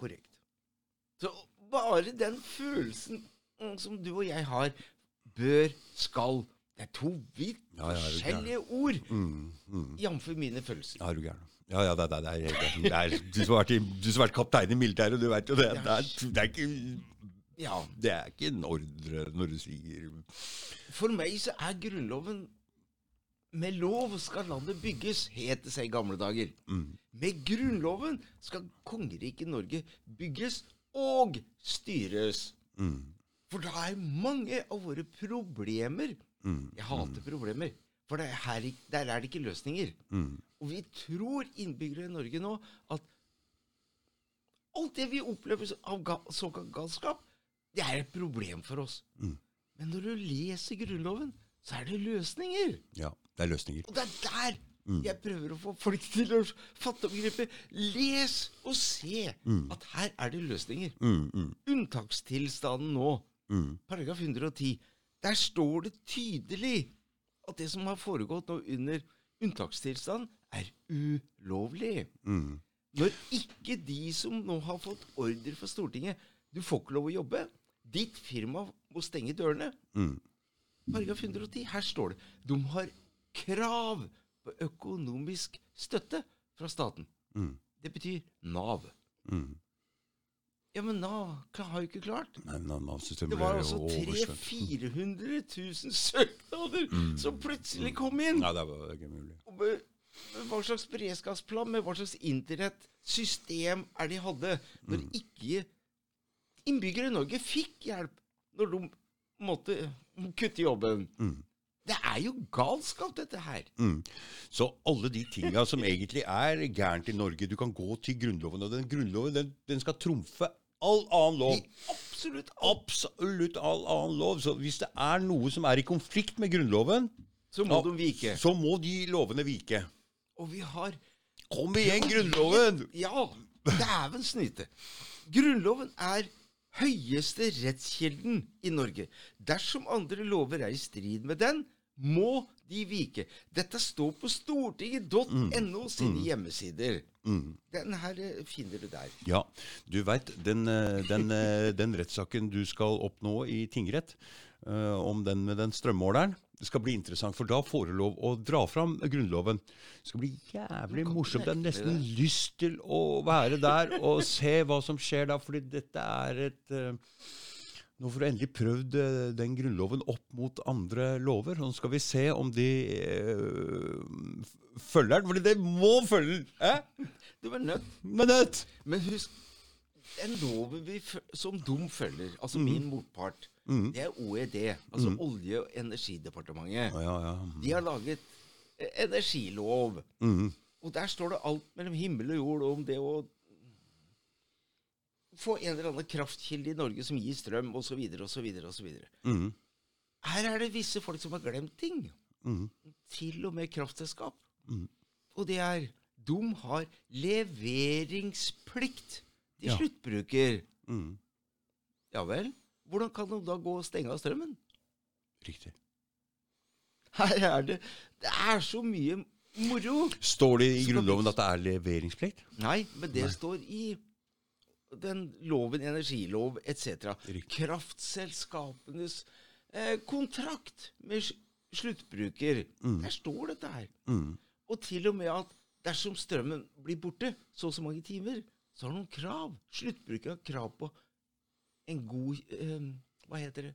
Korrekt. Så bare den følelsen mm, som du og jeg har, bør, skal Det er to vidt Ja, forskjellige ord, Mm, mm. jf. mine følelser. Ja, er du gæren. Ja, ja, det, det, det, er, det er Du som har vært, i- du som har vært kaptein i militæret, du vet jo det. Det er, det er ikke Ja, Det er ikke en ordre når du sier For meg så er Grunnloven Med lov skal landet bygges, het det seg i gamle dager. mm, Med Grunnloven skal kongeriket Norge bygges og styres. mm, For da er mange av våre problemer mm, Jeg hater problemer, for det er her, der er det ikke løsninger. Og vi tror innbyggere i Norge nå at alt det vi opplever av ga såkalt galskap, det er et problem for oss. Mm. Men når du leser Grunnloven, så er det løsninger. Ja, det er løsninger. Og det er der Mm. jeg prøver å få folk til å fatte og gripe. Les og se Mm. at her er det løsninger. Mm, mm, Unntakstilstanden nå, mm, paragraf 110, der står det tydelig at det som har foregått nå under unntakstilstand, er ulovlig. mm. Når ikke de som nå har fått ordre fra Stortinget Du får ikke lov å jobbe. Ditt firma må stenge dørene. Mm. Paragraf 110. Her står det de har krav på økonomisk støtte fra staten. Mm. Det betyr Nav. Mm. Ja, men Nav har jo ikke klart. Nei, Det var altså 300 000-400 000 søknader som plutselig kom inn. Nei, det var ikke mulig. Og hva slags beredskapsplan, med hva slags internettsystem er de hadde, når Mm. ikke innbyggere i Norge fikk hjelp når de måtte kutte jobben. Mm. Det er jo galskap, dette her. Mm. Så alle de tinga som egentlig er gærent i Norge Du kan gå til Grunnloven, og den Grunnloven den, den skal trumfe all annen lov. I absolutt. Absolutt all annen lov. Så hvis det er noe som er i konflikt med Grunnloven, Så må da, de vike. så må de lovene vike. Og vi har Kom igjen, Grunnloven! Ja, dæven snyte. Grunnloven er høyeste rettskilden i Norge. Dersom andre lover er i strid med den, må de vike. Dette står på stortinget.no sine hjemmesider. Mm. Den her eh, finner du der. Ja, du veit, den, eh, den, eh, den rettssaken du skal oppnå i tingrett, om den med den strømmåleren. Det skal bli interessant, for da får du lov å dra fram Grunnloven. Det skal bli jævlig morsomt. Jeg har nesten lyst til å være der og se hva som skjer da, fordi dette er et uh, Nå får du endelig prøvd eh, den grunnloven opp mot andre lover. Nå skal vi se om de eh, følger den, fordi det må følge den! Eh? Du er nødt. Men nødt! Men husk, en lov som dum følger, altså min motpart, Mm. det er OED, altså Olje- og energidepartementet. Ja, ja. De har laget eh, energilov. Mm. Og der står det alt mellom himmel og jord om det å få en eller annen kraftkilde i Norge som gir strøm, osv., osv., osv. Mm. Her er det visse folk som har glemt ting. Mm. Til og med kraftselskap. Mm. Og det er De har leveringsplikt til Ja. sluttbruker. Mm. Ja vel? Hvordan kan de da gå og stenge av strømmen? Riktig. Her er det Det er så mye moro! Står det i Grunnloven at det er leveringsplikt? Nei, men det står i den loven, energilov etc. Kraftselskapenes eh, kontrakt med sluttbruker. sluttbruker. Der står dette her. Mm. Og til og med at dersom strømmen blir borte så og så mange timer, så har noen krav. Sluttbruker har krav på en god eh, Hva heter det?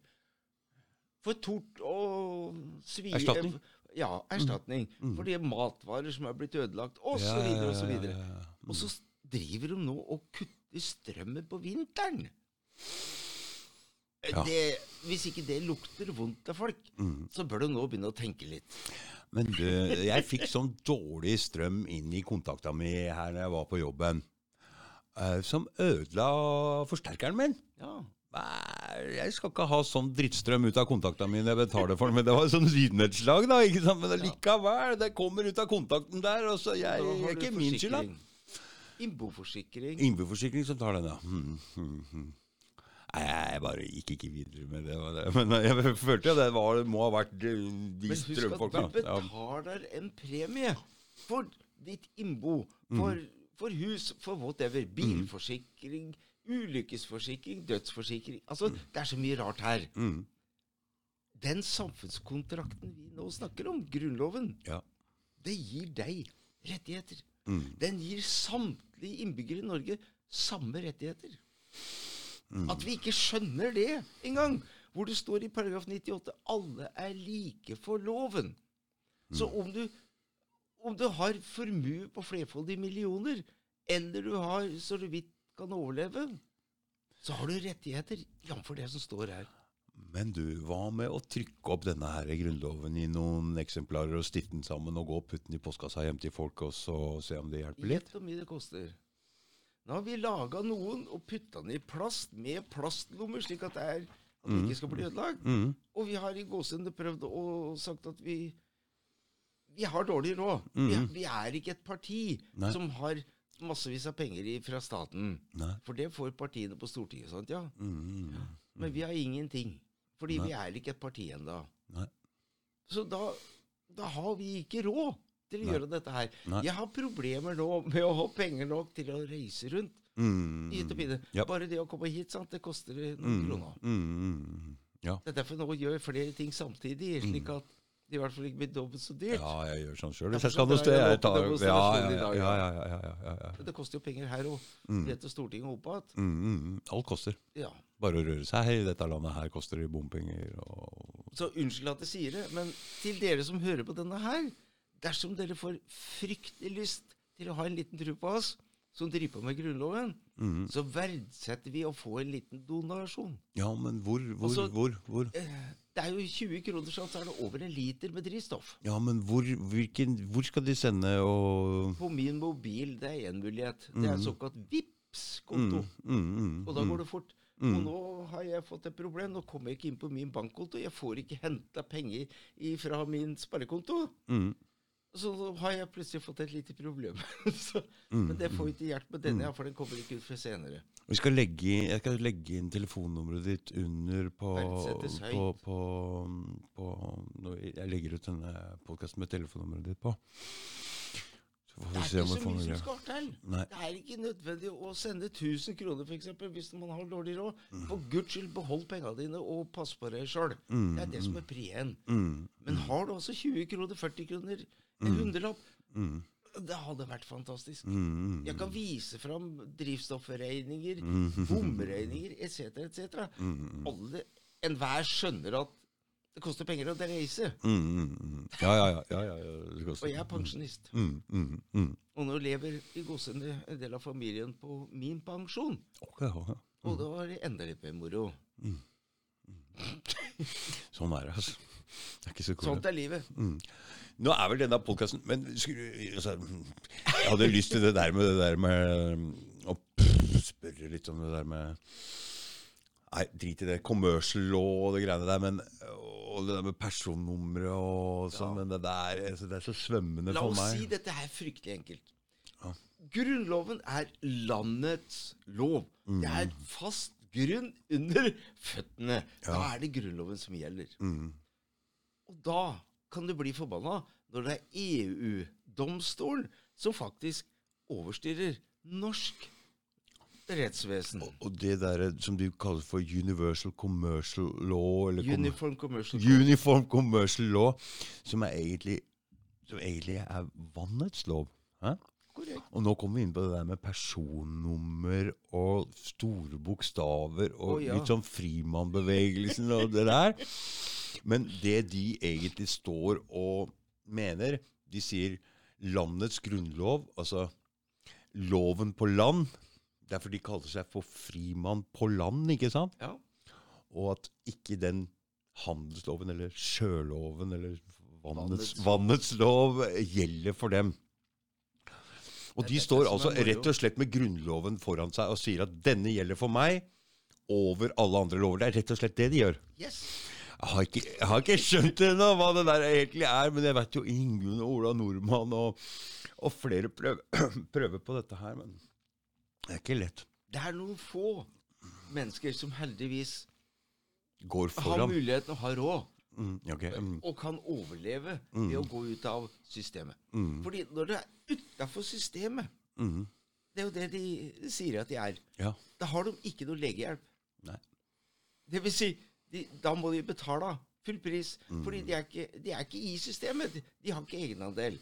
For tort og svie Erstatning? Ja, erstatning. For de matvarer som er blitt ødelagt, osv., Ja, osv. ja, ja, ja. Og så driver de nå og kutter strømmen på vinteren. Ja. Det, hvis ikke det lukter vondt av folk, Mm. så bør du nå begynne å tenke litt. Men du, jeg fikk sånn dårlig strøm inn i kontakta mi her når jeg var på jobben, eh, som ødela forsterkeren min. Ja. Jeg skal ikke ha sånn drittstrøm ut av kontakta mi jeg betaler for den. men det var sånn lydnedslag, da. ikke sant? Men likevel, det kommer ut av kontakten der, og så jeg, jeg er ikke min skyld, da. forsikring. Innboforsikring. Innboforsikring som tar den, ja. Mm, mm, mm. Nei, jeg bare gikk ikke videre med det. det. Men jeg følte det var, må ha vært de strømfolka. Men husk at du betaler en premie for ditt innbo, Mm. For, hus, for whatever. Bilforsikring, ulykkesforsikring, dødsforsikring. Altså, det er så mye rart her. Mm, Den samfunnskontrakten vi nå snakker om, Grunnloven, ja. det gir deg rettigheter. Mm. Den gir samtlige innbyggere i Norge samme rettigheter. Mm. At vi ikke skjønner det engang. Hvor det står i paragraf 98 alle er like for loven. Så Mm. om du, om du har formue på flerfoldige millioner, eller du har så du vidt kan overleve, så har du rettigheter, jf. det som står her. Men du, hva med å trykke opp denne her grunnloven i noen eksemplarer og stifte den sammen og gå og putte den i postkassa hjem til folk og så se om det hjelper litt? Gjett hvor mye det koster. Nå har vi laga noen og putta den i plast med plastlommer, slik at det, er, at det ikke skal bli ødelagt. Mm. Og vi har i gåsehudene prøvd og sagt at vi vi har dårlig råd. Vi, Mhm. vi er ikke et parti Nei. som har massevis av penger fra staten. Nei. For det får partiene på Stortinget, sant? ja. Mm. Men vi har ingenting. Fordi vi er ikke et parti ennå. Så da, da har vi ikke råd til å Nei. gjøre dette her. Nei. Jeg har problemer nå med å ha penger nok til å reise rundt. Mm. Hit og pine. Ja. Bare det å komme hit, sant, det koster noen Mm. kroner. Mm. Mm. Ja. Det er derfor nå gjør flere ting samtidig, slik at det i hvert fall ikke blir dobbelt så dyrt. Mm. ja, jeg gjør sånn sjøl. Hvis jeg skal noe sted, jeg tar ja, ja, ja, ja. ja. Det koster jo penger her òg. Rett Ned til Stortinget og opp igjen. Mm, mm, mm. Alt koster. Ja. Bare å røre seg i dette landet her koster det bompenger og Så unnskyld at jeg sier det, men til dere som hører på denne her Dersom dere får fryktelig lyst til å ha en liten tro på oss, som driver på med Grunnloven, mm. så verdsetter vi å få en liten donasjon. Ja, men hvor, hvor, Altså- hvor, hvor? Eh, Det er jo 20 kroner, så er det over en liter med drivstoff. Ja, men hvor, hvilken, hvor skal de sende og På min mobil, det er én mulighet. Det er såkalt vips konto mm, mm, mm, Og da går det fort. Mm. Og nå har jeg fått et problem. Nå kommer jeg ikke inn på min bankkonto. Jeg får ikke henta penger fra min sparekonto. mm, Så har jeg plutselig fått et lite problem. så, mm, men det får vi ikke hjelp med denne, for den kommer ikke ut før senere. Vi skal legge, jeg skal legge inn telefonnummeret ditt under på, på, på, på når Jeg legger ut denne podkasten med telefonnummeret ditt på. Det er ikke så mye som skal til. Nei. Det er ikke nødvendig å sende 1000 kroner, for eksempel, hvis man har dårlig råd. Mm. For guds skyld, behold pengene dine og pass på deg sjøl. Det er det som er prien. Mm. Men har du altså 20 kroner, 40 kroner, en hundrelapp, Mm. det hadde vært fantastisk. Mm. Jeg kan vise fram drivstoffregninger, Mm. bomregninger etc., etc. Alle, Enhver skjønner at det koster penger å reise. Mm, mm, mm. Ja, ja, ja. ja, ja, ja. Det koster. Og jeg er pensjonist. Mm, mm, mm. Og nå lever i godsende en del av familien på min pensjon. Okay, okay. ja. Og da var det enda litt mer moro. Sånn er det, altså. Det er ikke så kult. Sånt er livet. Nå er vel denne podkasten Men skulle, altså, jeg hadde lyst til det der med det der med Å spørre litt om det der med Nei, drit i det. Commercial law og det greiene der. Men, og det der med personnummeret og sånn. Ja. Men det der altså, det er så svømmende La for oss si dette her fryktelig enkelt. Ja. Grunnloven er landets lov. Mm. Det er fast grunn under føttene. Da er det Grunnloven som gjelder. Mm. Og da kan du bli forbanna når det er EU-domstolen som faktisk overstyrer norsk rettsvesen. Og det der som du kaller for universal commercial law Uniform Commercial Code. Uniform commercial law, som er egentlig, som egentlig er vannets lov. Hæ? Og nå kommer vi inn på det der med personnummer og store bokstaver og oh, ja. litt sånn Frimann-bevegelsen og det der. Men det de egentlig står og mener De sier landets grunnlov, altså loven på land. Derfor de kaller seg for frimann på land, ikke sant? Ja. Og at ikke den handelsloven eller sjøloven eller vannets, Vannets- lov gjelder for dem. Og de står altså rett og slett med Grunnloven foran seg og sier at denne gjelder for meg over alle andre lover. Det er rett og slett det de gjør. Yes. Jeg har ikke, jeg har ikke skjønt ennå hva det der egentlig er, men jeg vet jo Ingunn og Ola Nordmann og, og flere prøver, prøver på dette her, men det er ikke lett. Det er noen få mennesker som heldigvis Går har foran. muligheten og har råd, Mm, okay. mm, og kan overleve ved å gå ut av systemet. mm, Fordi når det er utafor systemet, mm, det er jo det de sier at de er, ja. da har de ikke noe legehjelp. Nei. Det vil si, de, da må de betale full pris, Mm. fordi de er, ikke, de er ikke i systemet. De, har ikke egenandel.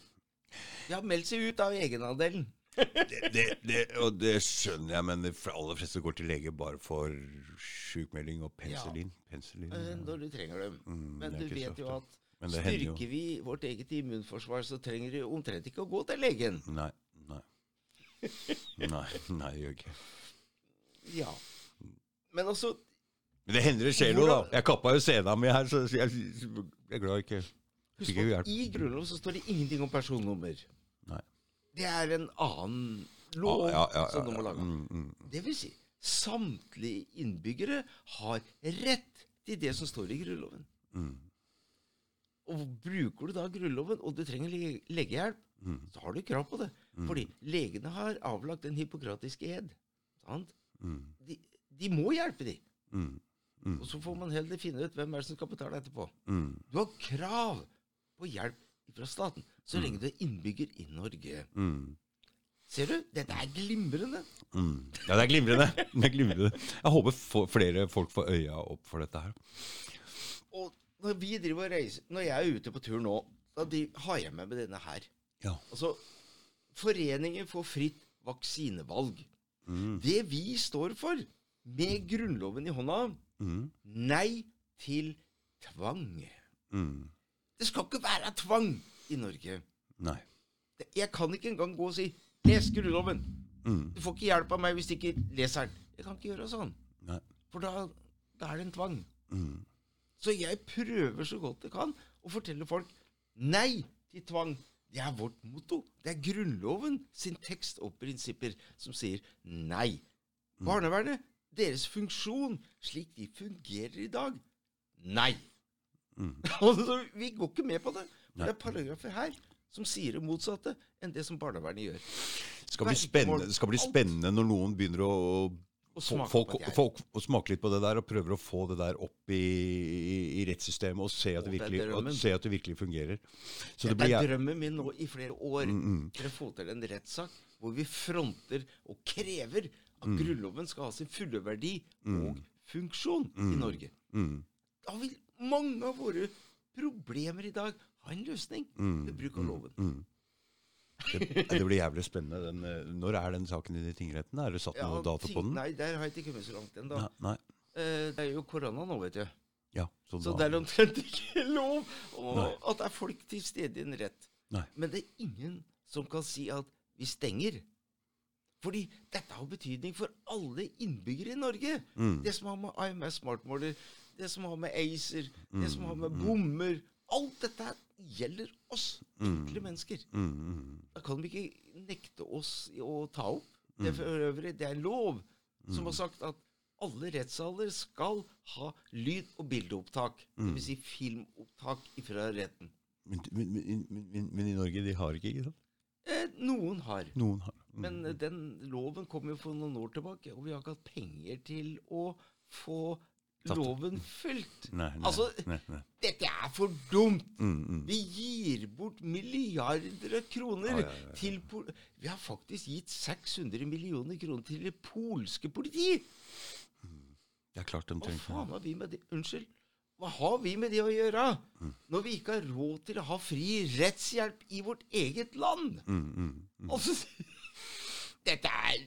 De har meldt seg ut av egenandelen. Det, det, det, og det skjønner jeg, men de aller fleste går til lege bare for sjukmelding og penicillin. penicillin eh, ja. når du trenger dem. Mm, Men du vet jo at styrker vi vårt eget immunforsvar, så trenger du omtrent ikke å gå til legen. Nei. Nei. Nei, nei, gjør ikke. Ja. Men altså, Men det hender det skjer noe, da. Jeg kappa jo sena mi her, så jeg, jeg er glad jeg ikke Fikk hjelp. i Grunnloven så står det ingenting om personnummer. Nei. Det er en annen lov Ja, ja, ja, som de må har laga. Mm, mm. Det vil si, samtlige innbyggere har rett til det som står i Grunnloven. Mm. Og bruker du da Grunnloven, og du trenger le- legehjelp, Mm. så har du krav på det. Fordi legene har avlagt den hippokratiske ed. Sant? Mm. De, de må hjelpe de. Mm. Mm. Og så får man heller finne ut hvem er det som skal betale etterpå. Mm. Du har krav på hjelp fra staten så lenge du er innbygger i Norge. Mm. Ser du? Dette er glimrende. Mm. Ja, det er glimrende. Det er glimrende. Jeg håper flere folk får øya opp for dette her. Og når vi driver og reiser Når jeg er ute på tur nå, da har jeg med meg denne her. Ja. Altså, Foreningen for fritt vaksinevalg. Mm. Det vi står for, med Grunnloven i hånda Mm. Nei til tvang. Mm. Det skal ikke være tvang i Norge. Nei. Jeg kan ikke engang gå og si 'les Grunnloven'. Mm. Du får ikke hjelp av meg hvis du ikke leser den. Jeg kan ikke gjøre sånn, Nei. for da, da er det en tvang. Mm. Så jeg prøver så godt jeg kan å fortelle folk nei til tvang. Det er vårt motto. Det er Grunnloven sin tekst og prinsipper som sier nei. Barnevernet, deres funksjon slik de fungerer i dag nei. Mm. Altså, vi går ikke med på det. Det er paragrafer her som sier det motsatte enn det som barnevernet gjør. Det skal bli spennende, skal bli spennende når noen begynner å smake folk, folk litt på det der og prøver å få det der opp i, i, i rettssystemet og se at, det virkelig, og se at det virkelig fungerer. Så det det er drømmen min nå i flere år. Mm, mm. For å få til en rettssak hvor vi fronter og krever at Mm. Grunnloven skal ha sin fulle verdi og funksjon i Norge. Mm, Da vil mange av våre problemer i dag ha en løsning mm, ved bruk av loven. mm. Det, det blir jævlig spennende. Den, eh, når er den saken i tingretten? Er det satt noe dato på den? Nei, der har jeg ikke kommet så langt ennå. Eh, det er jo korona nå, vet du. Ja, så, Så det er omtrent ikke lov at det er folk til stede i en rett. Nei. Men det er ingen som kan si at vi stenger. Fordi dette har betydning for alle innbyggere i Norge. Mm. Det som har med IMS smartmåler, det som har med ACER, Mm, det som har med bommer Alt dette gjelder oss enkle mennesker. Mm, mm, Da kan vi ikke nekte oss å ta opp. Det Mm. er for øvrig det er en lov som har sagt at alle rettssaler skal ha lyd- og bildeopptak. Mm. Dvs. Si filmopptak fra retten. men, men, men, men, men i Norge, de har ikke, ikke sant? Eh, noen har. Noen har. Mm. Men eh, den loven kom jo for noen år tilbake, og vi har ikke hatt penger til å få loven fulgt. Nei, nei, Altså, nei, dette er for dumt! Mm, mm. Vi gir bort milliarder av kroner Ja, ja, ja, ja. til pol Vi har faktisk gitt 600 millioner kroner til det polske politiet! Det er klart de Hva faen har vi med det Unnskyld. Hva har vi med det å gjøre? Når vi ikke har råd til å ha fri rettshjelp i vårt eget land? mm, mm, mm. Altså Dette er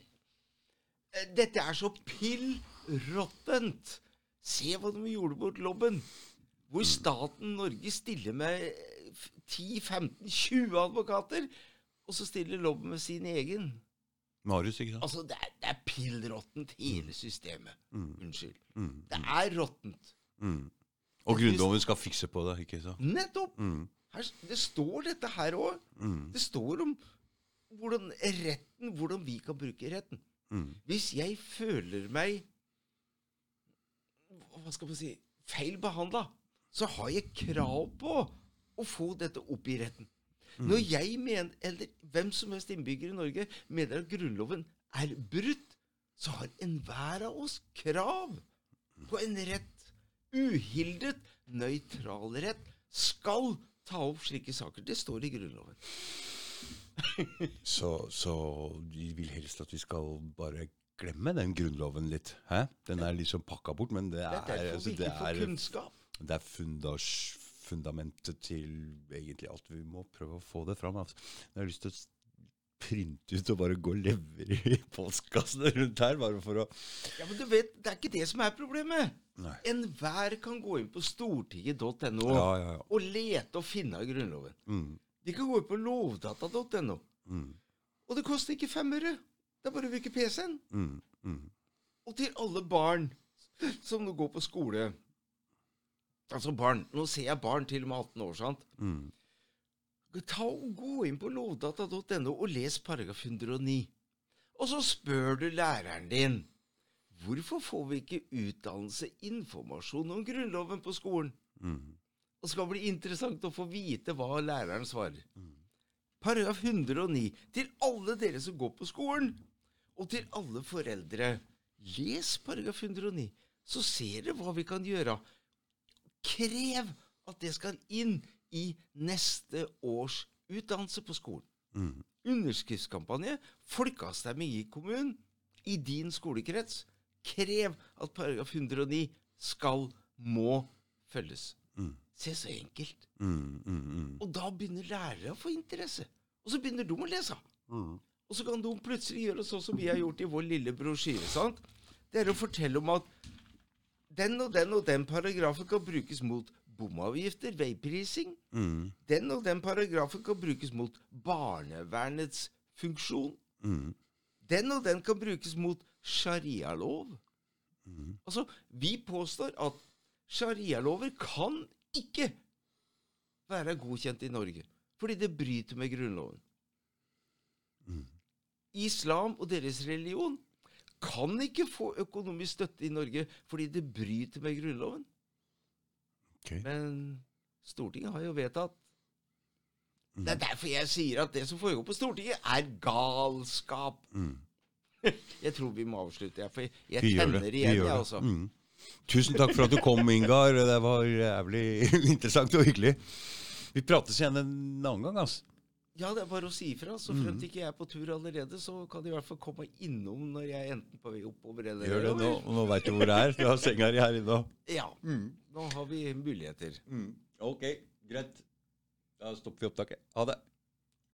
Dette er så pill råttent. Se hva de gjorde mot Lobben. Hvor staten Norge stiller med 10-15-20 advokater, og så stiller Lobben med sin egen. Marius, ikke sant? Altså, det er, det er pill råttent, hele systemet. Mm, Unnskyld. mm, Det er råttent. mm. Og Grunnloven skal fikse på det, ikke sant? Nettopp! Mm, Her, det står dette her òg. mm, Det står om hvordan retten, hvordan vi kan bruke retten. mm, Hvis jeg føler meg Hva skal man si feil behandla, så har jeg krav på å få dette opp i retten. Når jeg mener, eller hvem som helst innbygger i Norge mener at Grunnloven er brutt, så har enhver av oss krav på en rett. Uhildet, nøytral rett skal ta opp slike saker. Det står i Grunnloven. Så, så de vil helst at vi skal bare glemme den grunnloven litt. Hæ? Den er liksom pakka bort, men det er, er altså, det er, det er fundas, fundamentet til egentlig alt. Vi må prøve å få det fram. Altså. Jeg har lyst til å printe ut og bare gå og levere i postkassene rundt her, bare for å Ja, men du vet, Det er ikke det som er problemet. Enhver kan gå inn på stortinget.no Ja, ja, ja. og lete og finne av Grunnloven. Mm, De kan gå inn på lovdata.no, mm, og det koster ikke fem øre. Det er bare å bruke PC-en. mm, mm, Og til alle barn som nå går på skole Altså barn, Nå ser jeg barn til og med 18 år. sant? mm. Ta og Gå inn på lovdata.no og les paragraf 109. Og så spør du læreren din hvorfor får vi ikke utdannelse, informasjon om Grunnloven på skolen. Mm. Og skal bli interessant å få vite hva læreren svarer. Paragraf 109. Til alle dere som går på skolen, og til alle foreldre. Les paragraf 109, så ser dere hva vi kan gjøre. Krev at det skal inn i neste års utdannelse på skolen. Mm. Underskriftskampanje, folkeavstemning i kommunen, i din skolekrets. Krev at paragraf 109 skal, må følges. Se så enkelt. Mm, mm, mm. Og da begynner lærere å få interesse. Og så begynner de å lese. Mm. Og så kan de plutselig gjøre sånn som vi har gjort i vår lille brosjyre. sant? Det er å fortelle om at den og den og den paragrafen kan brukes mot bomavgifter, veiprising. Mm. Den og den paragrafen kan brukes mot barnevernets funksjon. Mm. Den og den kan brukes mot sharialov. Altså, vi påstår at sharialover kan ikke være godkjent i Norge, fordi det bryter med Grunnloven. Mm. Islam og deres religion kan ikke få økonomisk støtte i Norge fordi det bryter med Grunnloven. Okay. Men Stortinget har jo vedtatt Mm. Det er derfor jeg sier at det som foregår på Stortinget, er galskap. Mm. Jeg tror vi må avslutte, jeg, for jeg, tenner. Igjen, jeg, altså. Mm. Tusen takk for at du kom, Ingar. Det var jævlig interessant og hyggelig. Vi prates igjen en annen gang, altså. Ja, det er bare å si ifra. Så Mm. fremt ikke jeg er på tur allerede, så kan de i hvert fall komme innom når jeg er enten på vei oppover eller Gjør det nå. og Nå veit du hvor det er. Du har senga di her inne òg. Ja. Nå har vi muligheter. Ok, greit. Da stopper vi opptaket. Ha det.